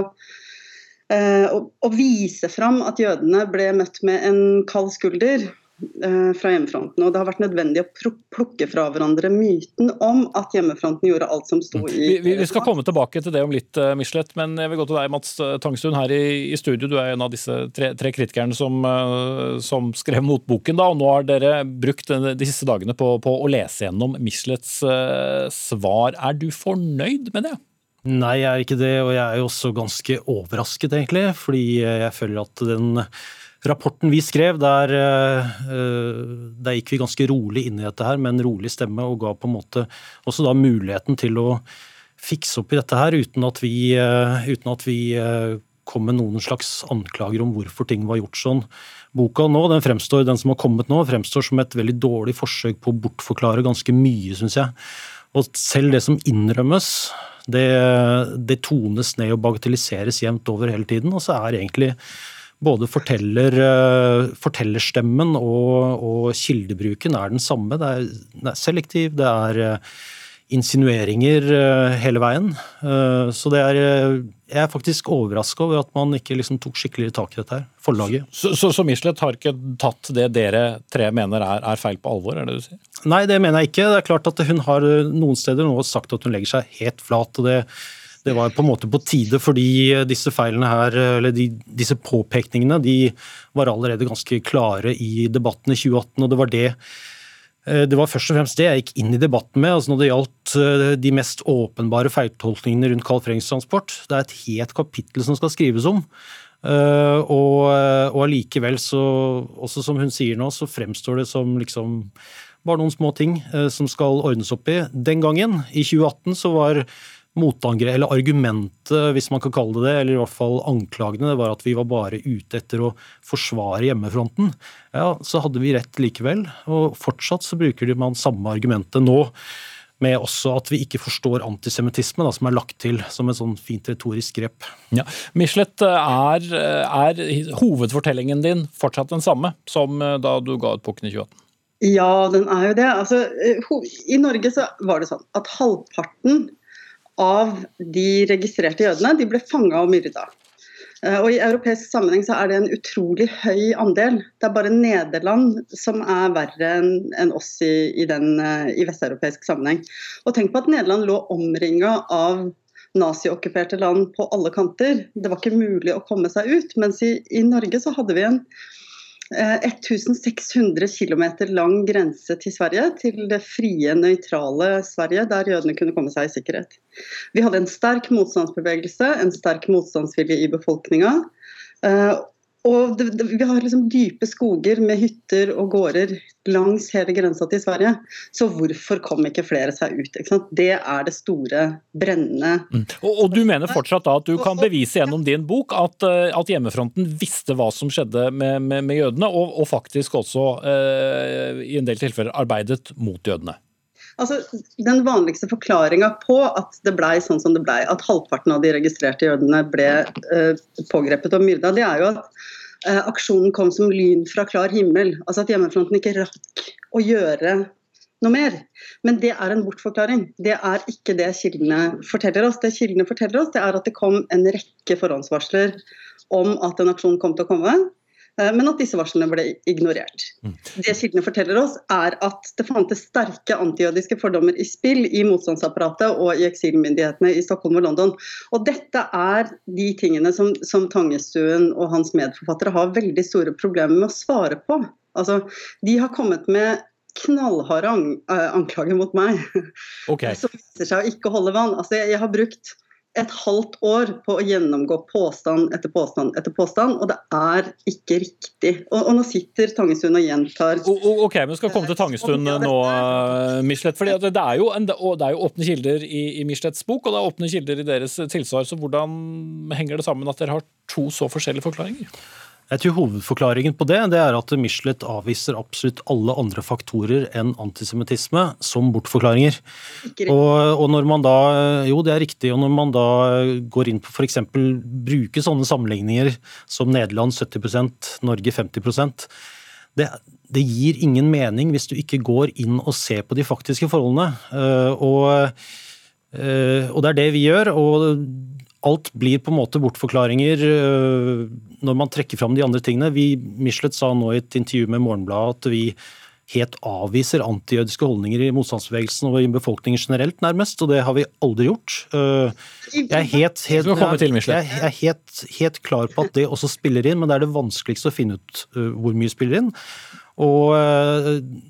uh, å, å vise fram at jødene ble møtt med en kald skulder Eh, fra hjemmefronten. Og det har vært nødvendig å plukke fra hverandre myten om at hjemmefronten gjorde alt som sto i vi, vi, skal komme tilbake til det om litt, eh, Michelet, men jeg vil gå til deg, Mats Tangstuen, her i, i studio. Du er en av disse tre, tre kritikerne som, eh, som, skrev motboken. Da, og Nå har dere brukt de siste dagene på, på å lese gjennom Michelets svar. Er du fornøyd med det? Nei, jeg er ikke det, og jeg er jo også ganske overrasket, egentlig. Fordi jeg føler at den rapporten vi skrev, der, eh, der, gikk vi ganske rolig inn i dette her med en rolig stemme, og ga på en måte også da muligheten til å fikse opp i dette her uten at vi, eh, uten at vi eh, kom med noen slags anklager om hvorfor ting var gjort sånn. Boka nå, den, fremstår, den som har kommet nå, fremstår som et veldig dårlig forsøk på å bortforklare ganske mye, syns jeg. Og selv det som innrømmes, det, det tones ned og bagatelliseres jevnt over hele tiden. Og så er egentlig både forteller, eh, fortellerstemmen og, og, kildebruken er den samme. Det er, det er selektiv, det er eh, insinueringer eh, hele veien. Så det er Jeg er faktisk overraska over at man ikke liksom tok skikkelig tak i dette her, forlaget. Så, så, så Michelet har ikke tatt det dere tre mener er, er, feil på alvor, er det du sier? Nei, det mener jeg ikke. Det er klart at hun har noen steder nå sagt at hun legger seg helt flat. og det det var på en måte på tide, fordi disse feilene her, eller de, disse påpekningene de var allerede ganske klare i debatten i 2018. og det var det eh, det var først og fremst det jeg gikk inn i debatten med. altså Når det gjaldt eh, de mest åpenbare feiltolkningene rundt Carl Frengs transport. Det er et helt kapittel som skal skrives om. Eh, og, og allikevel, så, også som hun sier nå, så fremstår det som liksom bare noen små ting som skal ordnes opp i. Den gangen, i 2018, så var motangrep, eller argumentet, hvis man kan kalle det det, eller i hvert fall anklagene, det var at vi var bare ute etter å forsvare hjemmefronten. Ja, så hadde vi rett likevel. Og fortsatt så bruker man samme argumentet nå. Med også at vi ikke forstår antisemittisme, som er lagt til som et sånn fint retorisk grep. Ja. Michelet, er, er hovedfortellingen din fortsatt den samme som da du ga ut pukken i 2018? Ja, den er jo det. Altså, eh, I Norge så var det sånn at halvparten av de registrerte jødene de ble fanga og myrda. Eh, og I europeisk sammenheng så er det en utrolig høy andel. Det er bare Nederland som er verre enn oss i, i, den, eh, i vesteuropeisk sammenheng. Og tenk på at Nederland lå omringa av naziokkuperte land på alle kanter. Det var ikke mulig å komme seg ut. Mens i, i Norge så hadde vi en 1600 eh, km lang grense til Sverige, til det frie, nøytrale Sverige, der jødene kunne komme seg i sikkerhet. Vi hadde en sterk motstandsbevegelse, en sterk motstandsvilje i befolkninga. Og det, det, Vi har liksom dype skoger med hytter og gårder langs hele grensa til Sverige. Så hvorfor kom ikke flere seg ut? Det er det store, brennende mm. og, og, du mener fortsatt da at du kan bevise gjennom din bok at, eh, at hjemmefronten visste hva som skjedde med, med, med jødene, og, og, faktisk også eh, i en del tilfeller arbeidet mot jødene? Altså, Den vanligste forklaringa på at det blei sånn som det blei, at halvparten av de registrerte jødene ble uh, pågrepet og myrda, det er jo at uh, aksjonen kom som lyn fra klar himmel. Altså at hjemmefronten ikke rakk å gjøre noe mer. Men det er en bortforklaring. Det er ikke det kildene forteller oss. Det kildene forteller oss, det er at det kom en rekke forhåndsvarsler om at en aksjon kom til å komme. Eh, men at disse varslene ble ignorert. Mm. Det kildene forteller oss, er at det fantes sterke antijødiske fordommer i spill i motstandsapparatet og i eksilmyndighetene i Stockholm og London. Og dette er de tingene som, som Tangestuen og hans medforfattere har veldig store problemer med å svare på. Altså, de har kommet med knallharde eh, anklager mot meg, okay. som viser seg å ikke holde vann. Altså, jeg, jeg har brukt et halvt år på å gjennomgå påstand etter påstand etter påstand, og det er ikke riktig. Og, og nå sitter Tangestuen og gjentar Ok, men skal komme til Tangestuen nå, Michelet. For det, er jo det er jo åpne kilder i, i Michelets bok, og det er åpne kilder i deres tilsvar. Så hvordan henger det sammen at dere har to så forskjellige forklaringer? Jeg tror Hovedforklaringen på det, det er at Michelet avviser absolutt alle andre faktorer enn antisemittisme som bortforklaringer. Og, og, når man da, Jo, det er riktig. Og når man da går inn på f.eks. bruke sånne sammenligninger som Nederland 70% Norge 50 det, det gir ingen mening hvis du ikke går inn og ser på de faktiske forholdene. Eh, og, eh, og det er det vi gjør. og alt blir på en måte bortforklaringer øh, når man trekker fram de andre tingene. Vi, Michelet sa nå i et intervju med Morgenbladet at vi helt avviser antijødiske holdninger i motstandsbevegelsen og i befolkningen generelt, nærmest, og det har vi aldri gjort. Øh, jeg er helt, helt, jeg er helt, helt klar på at det også spiller inn, men det er det vanskeligste å finne ut øh, hvor mye spiller inn. Og eh,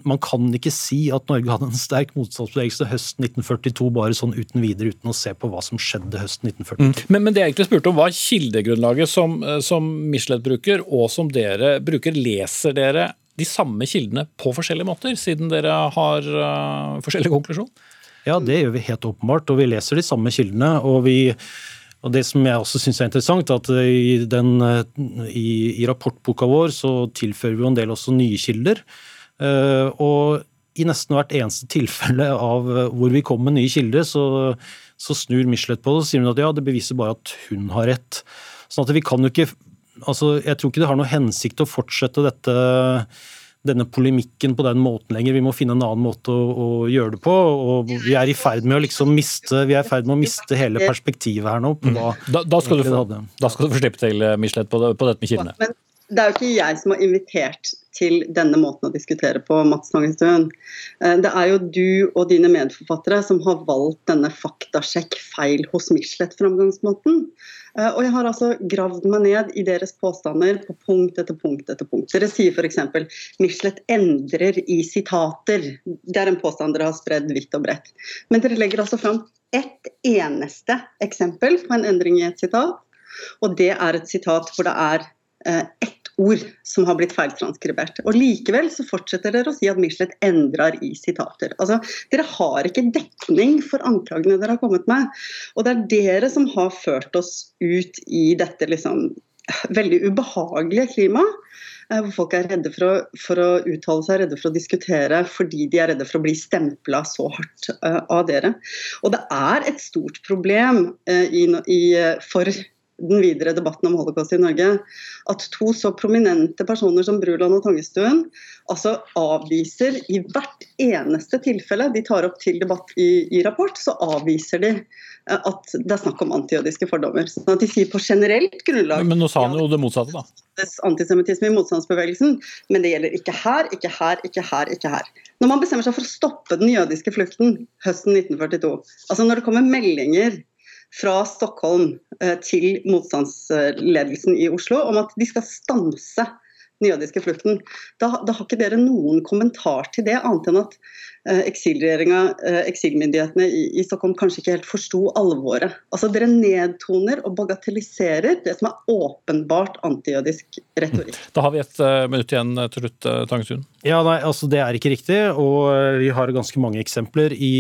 man kan ikke si at Norge hadde en sterk motstandsbevegelse høsten 1942 bare sånn uten videre, uten å se på hva som skjedde høsten 1942. Mm. Men, men, det jeg egentlig spurte om var kildegrunnlaget som, eh, som Michelet bruker, og som dere bruker. Leser dere de samme kildene på forskjellige måter, siden dere har uh, forskjellig konklusjon? Ja, det gjør vi helt åpenbart, og vi leser de samme kildene. og vi Og Det som jeg også syns er interessant, er at i, den, i, i, rapportboka vår så tilfører vi en del også nye kilder. Og i nesten hvert eneste tilfelle av hvor vi kommer med nye kilder, så, så snur Michelet på det og sier at ja, det beviser bare at hun har rett. Sånn at vi kan jo ikke altså Jeg tror ikke det har noe hensikt å fortsette dette denne polemikken på den måten lenger. Vi må finne en annen måte å, å gjøre det på. og Vi er i ferd med å liksom miste vi er i ferd med å miste hele perspektivet her nå. Mm. Da, da, skal få, da, skal du få, slippe til, eh, Michelet, på, på dette med kildene. Men det er jo ikke jeg som har invitert til denne måten å diskutere på, Mats Tangenstuen. Eh, det er jo du og dine medforfattere som har valgt denne faktasjekk feil hos Michelet-framgangsmåten. Eh, og jeg har altså gravd meg ned i deres påstander på punkt etter punkt etter punkt. Dere sier f.eks. Michelet endrer i sitater. Det er en påstand dere har spredd vidt og bredt. Men dere legger altså fram ett eneste eksempel på en endring i et sitat. Og det er et sitat hvor det er eh, ett ord som har blitt feiltranskribert. Og Likevel så fortsetter dere å si at Michelet endrer i sitater. Altså, Dere har ikke dekning for anklagene dere har kommet med. Og det er dere som har ført oss ut i dette liksom veldig ubehagelige klimaet. Eh, hvor folk er redde for å, for å, uttale seg, redde for å diskutere fordi de er redde for å bli stempla så hardt uh, av dere. Og det er et stort problem uh, i, i, for den videre debatten om holocaust i Norge, at to så prominente personer som Bruland og Tangestuen altså avviser i hvert eneste tilfelle de tar opp til debatt i, i rapport, så avviser de eh, at det er snakk om antijødiske fordommer. Sånn at De sier på generelt grunnlag Men nå sa han jo det motsatte, da. Antisemittisme i motstandsbevegelsen, men det gjelder ikke her, ikke her, ikke her, ikke her. Når man bestemmer seg for å stoppe den jødiske flukten høsten 1942, altså når det kommer meldinger fra Stockholm eh, til motstandsledelsen i Oslo om at de skal stanse den jødiske flukten. Da, da, har ikke dere noen kommentar til det, annet enn at eh, eksilregjeringa, eh, eksilmyndighetene i, i, Stockholm kanskje ikke helt forsto alvoret. Altså Dere nedtoner og bagatelliserer det som er åpenbart antijødisk retorikk. Da har vi et uh, minutt igjen til slutt, uh, Tangetun. Ja, nei, altså Det er ikke riktig, og vi har ganske mange eksempler i,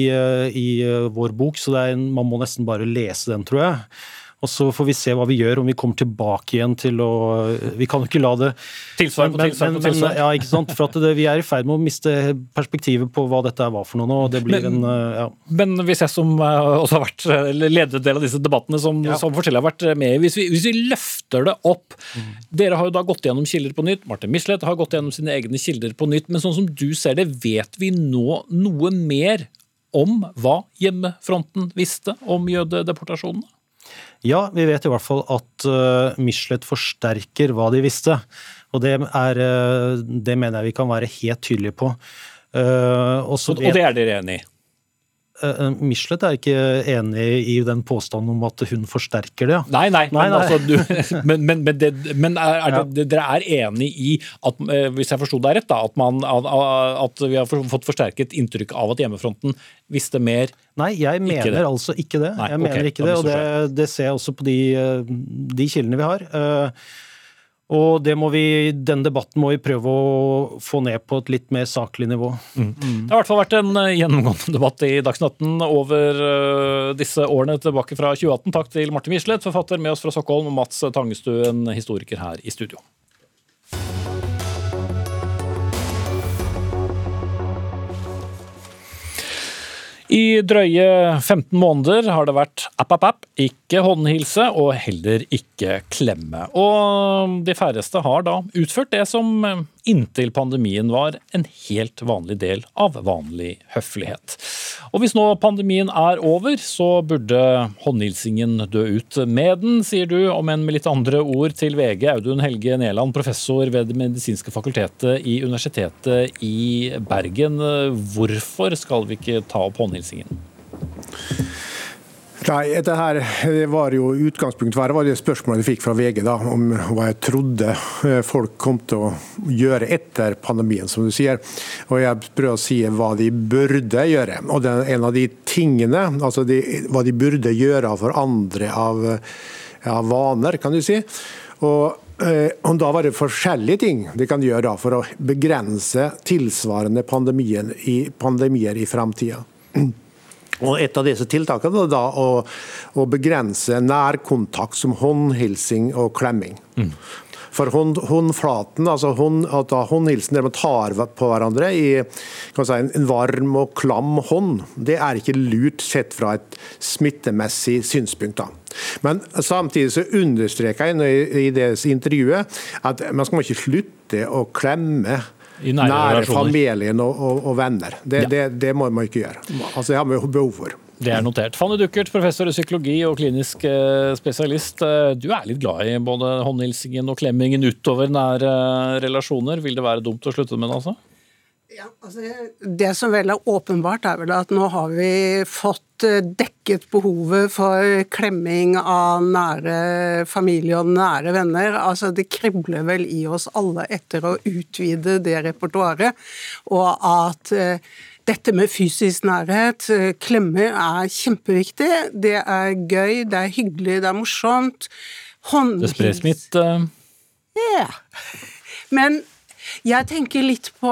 i vår bok, så er, man må nesten bare lese den, tror jeg. Og så får vi se hva vi gjør, om vi kommer tilbake igjen til å Vi kan jo ikke la det Tilsvar på tilsvar på tilsvar. Ja, ikke sant. For det, vi er i ferd med å miste perspektivet på hva dette var for noe nå. Det blir men, en eh, ja. Men hvis jeg som eh, også har vært eh, ledet del av disse debattene, som, ja. som har vært med hvis vi, hvis vi løfter det opp mm. Dere har jo da gått gjennom kilder på nytt. Martin Michelet har gått gjennom sine egne kilder på nytt. Men sånn som du ser det, vet vi nå noe mer om hva hjemmefronten visste om jødedeportasjonene? Ja, vi vet i hvert fall at uh, Michelet forsterker hva de visste. Og det, er, uh, det mener jeg vi kan være helt tydelige på. Uh, og, vet, og det er dere enig i? Uh, Michelet er ikke enig i den påstanden om at hun forsterker det. Ja. Nei, nei, nei, men, altså, du, men, men, men, det, men er, er det, dere er enig i at, hvis jeg forsto deg rett, da, at, man, at, vi har fått forsterket inntrykk av at hjemmefronten visste mer? Nei, jeg mener altså ikke det. Jeg mener okay, ikke det, og det, det, ser jeg også på de, de kildene vi har. Uh, og det må vi, Den debatten må vi prøve å få ned på et litt mer saklig nivå. Mm. Mm. Det har i hvert fall vært en eh, gjennomgående debatt i Dagsnytt over uh, disse årene tilbake fra 2018. Takk til Martin Michelet, forfatter med oss fra Sokkholm, og Mats Tangestuen, historiker her i studio. I drøye 15 måneder har det vært app-app-app, ikke håndhilse og heller ikke klemme. Og de færreste har da utført det som inntil pandemien var en helt vanlig del av vanlig høflighet. Og hvis nå pandemien er over, så burde håndhilsingen dø ut med den, sier du, om enn med litt andre ord til VG. Audun Helge Neland, professor ved Det medisinske fakultetet i Universitetet i Bergen. Hvorfor skal vi ikke ta opp håndhilsingen? Nei, dette her var jo utgangspunktet var, var det spørsmålet jeg fikk fra VG da, om hva jeg trodde eh, folk kom til å gjøre etter pandemien, som du sier. Og jeg prøver å si hva de burde gjøre. Og det er en av de tingene, altså de, hva de burde gjøre for andre av, av vaner, kan du si. Og eh, og Da var det forskjellige ting de kan gjøre for å begrense tilsvarende i, pandemier i framtida. Og Et av disse tiltakene er da å, å begrense nærkontakt som håndhilsing og klemming. Mm. For hånd, håndflaten, altså hånd, at håndhilsen der man tar på hverandre i si, en varm og klam hånd, det er ikke lurt sett fra et smittemessig synspunkt. da. Men samtidig så understreker jeg i det intervjuet at man skal ikke slutte å klemme nære, nære familien og, og, og venner. Det, ja. det, det, må man ikke gjøre. Altså, Det har vi behov for. Det er notert. Fanny Duckert, professor i psykologi og klinisk eh, spesialist. Eh, du er litt glad i både håndhilsingen og klemmingen utover nære relasjoner. Vil det være dumt å slutte med det, altså? Ja, altså det som vel er åpenbart, er vel at nå har vi fått eh, dekket behovet for klemming av nære familie og nære venner. Altså Det kribler vel i oss alle etter å utvide det repertoaret, og at dette med fysisk nærhet, klemmer, er kjempeviktig. Det er gøy, det er hyggelig, det er morsomt. Håndhils. Det sprer smitte. Ja. Men jeg tenker litt på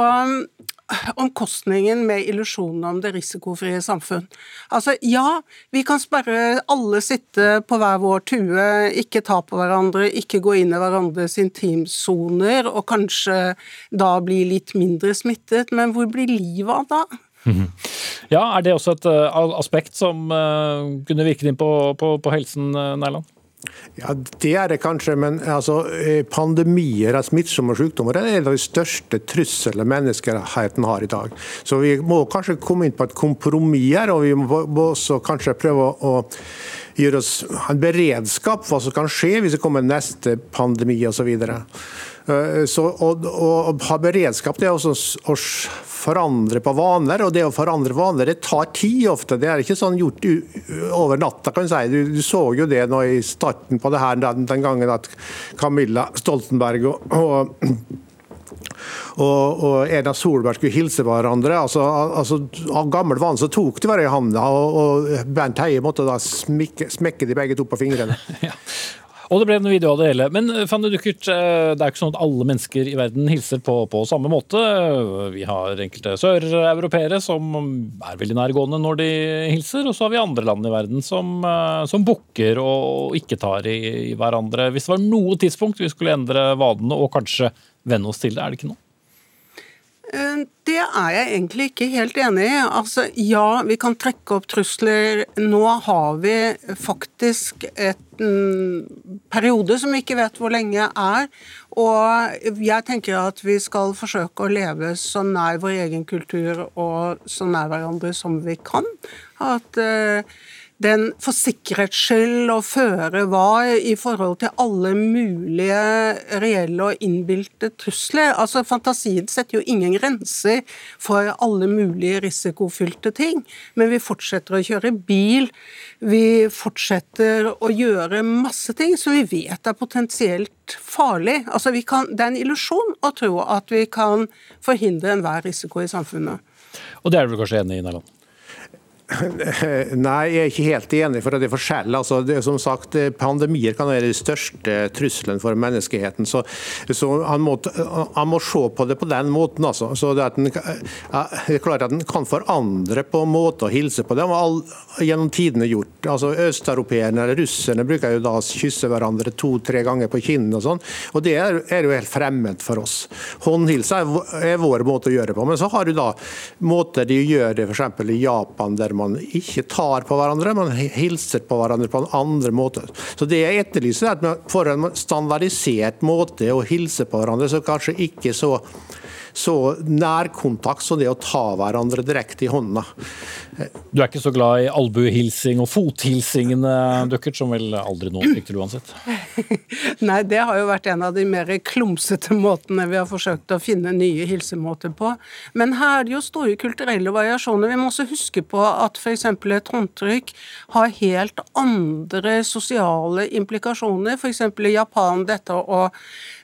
omkostningen med illusjonen om det risikofrie samfunn. Altså, ja, vi kan sperre alle sitte på hver vår tue, ikke ta på hverandre, ikke gå inn i hverandres intimsoner, og kanskje da bli litt mindre smittet, men hvor blir livet av da? Ja, Er det også et uh, aspekt som uh, kunne virket inn på, på, på helsen, uh, Nærland? Ja, Det er det kanskje, men altså, eh, pandemier av smittsomme sykdommer er en av de største truslene menneskeheten har i dag. Så vi må kanskje komme inn på et kompromiss her, og vi må også kanskje prøve å gjøre oss en beredskap for hva som kan skje hvis det kommer neste pandemi osv. Så, så å, å, ha beredskap det er også å forandre på vaner, og det å forandre vaner det tar tid ofte. Det er ikke sånn gjort over natta, kan du si. Du, du så jo det nå i starten på det her den, den gangen at Camilla Stoltenberg og, og og, og Erna Solberg skulle hilse hverandre. altså, altså Av gammel vane så tok de hverandre i handa, og, og Bernt Heie måtte da smekke, smekke de begge to på fingrene. ja. Og det ble en video av det hele. Men eh, Fanny Duckert, eh, det er ikke sånn at alle mennesker i verden hilser på på samme måte. Vi har enkelte søreuropeere som er veldig nærgående når de hilser, og så har vi andre land i verden som, eh, som bukker og ikke tar i, i hverandre. Hvis det var noe tidspunkt vi skulle endre vadene og kanskje venne oss til det, er det ikke nå? Eh, det er jeg egentlig ikke helt enig i. Altså, ja, vi kan trekke opp trusler. Nå har vi faktisk en periode som vi ikke vet hvor lenge er. Og jeg tenker at vi skal forsøke å leve så nær vår egen kultur og så nær hverandre som vi kan. At uh, den for sikkerhets skyld å føre var i forhold til alle mulige reelle og innbilte trusler. Altså Fantasien setter jo ingen grenser for alle mulige risikofylte ting. Men vi fortsetter å kjøre bil. Vi fortsetter å gjøre masse ting som vi vet er potensielt farlig. Altså kan, Det er en illusjon å tro at vi kan forhindre enhver risiko i samfunnet. Og det er du kanskje enig i, Nærland? Nei, jeg er ikke helt enig, for det er forskjell. Altså, det som sagt, Pandemier kan være den største trusselen for menneskeheten. Så, så han, må, han, må, se på det på den måten. Altså. Så det, den, det er klart at en kan forandre på måte å hilse på. Det har all, gjennom tidene gjort. Altså, Østeuropeerne eller russerne bruker jo da å kysse hverandre to-tre ganger på kinnene og sånn. Og det er, er, jo helt fremmed for oss. Håndhilse er, er, vår måte å gjøre det på. Men så har du da måter de gjør det f.eks. i Japan, der man man ikke tar på hverandre, man hilser på hverandre på en andre måte. Så Det jeg etterlyser, er at man får en standardisert måte å hilse på hverandre, så kanskje ikke så så nærkontakt som det å ta hverandre direkte i hånda. Du er ikke så glad i albuehilsing og fothilsingene, Duckert, som vel aldri noen fikk til uansett? Nei, det har jo vært en av de mer klumsete måtene vi har forsøkt å finne nye hilsemåter på. Men her er det jo store kulturelle variasjoner. Vi må også huske på at f.eks. et håndtrykk har helt andre sosiale implikasjoner. F.eks. i Japan dette å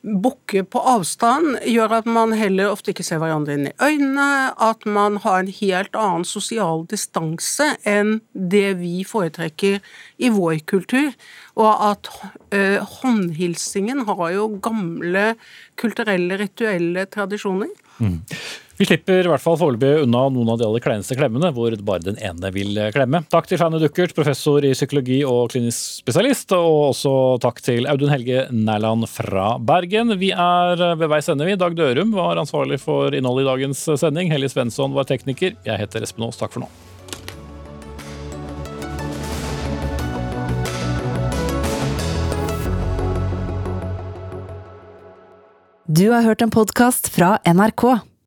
bukke på avstand gjør at man heller ofte ikke ser hverandre inn i øynene, at man har en helt annen sosial distanse enn det vi foretrekker i vår kultur. Og at eh, håndhilsingen har jo gamle kulturelle, rituelle tradisjoner. Mm. Vi slipper i hvert fall foreløpig unna noen av de aller kleineste klemmene, hvor bare den ene vil klemme. Takk til Fanny Duckert, professor i psykologi og klinisk spesialist, og også takk til Audun Helge Nærland fra Bergen. Vi er ved veis ende, vi. Dag Dørum var ansvarlig for innholdet i dagens sending. Hellig Svensson var tekniker. Jeg heter Espen Aas. Takk for nå. Du har hørt en podkast fra NRK.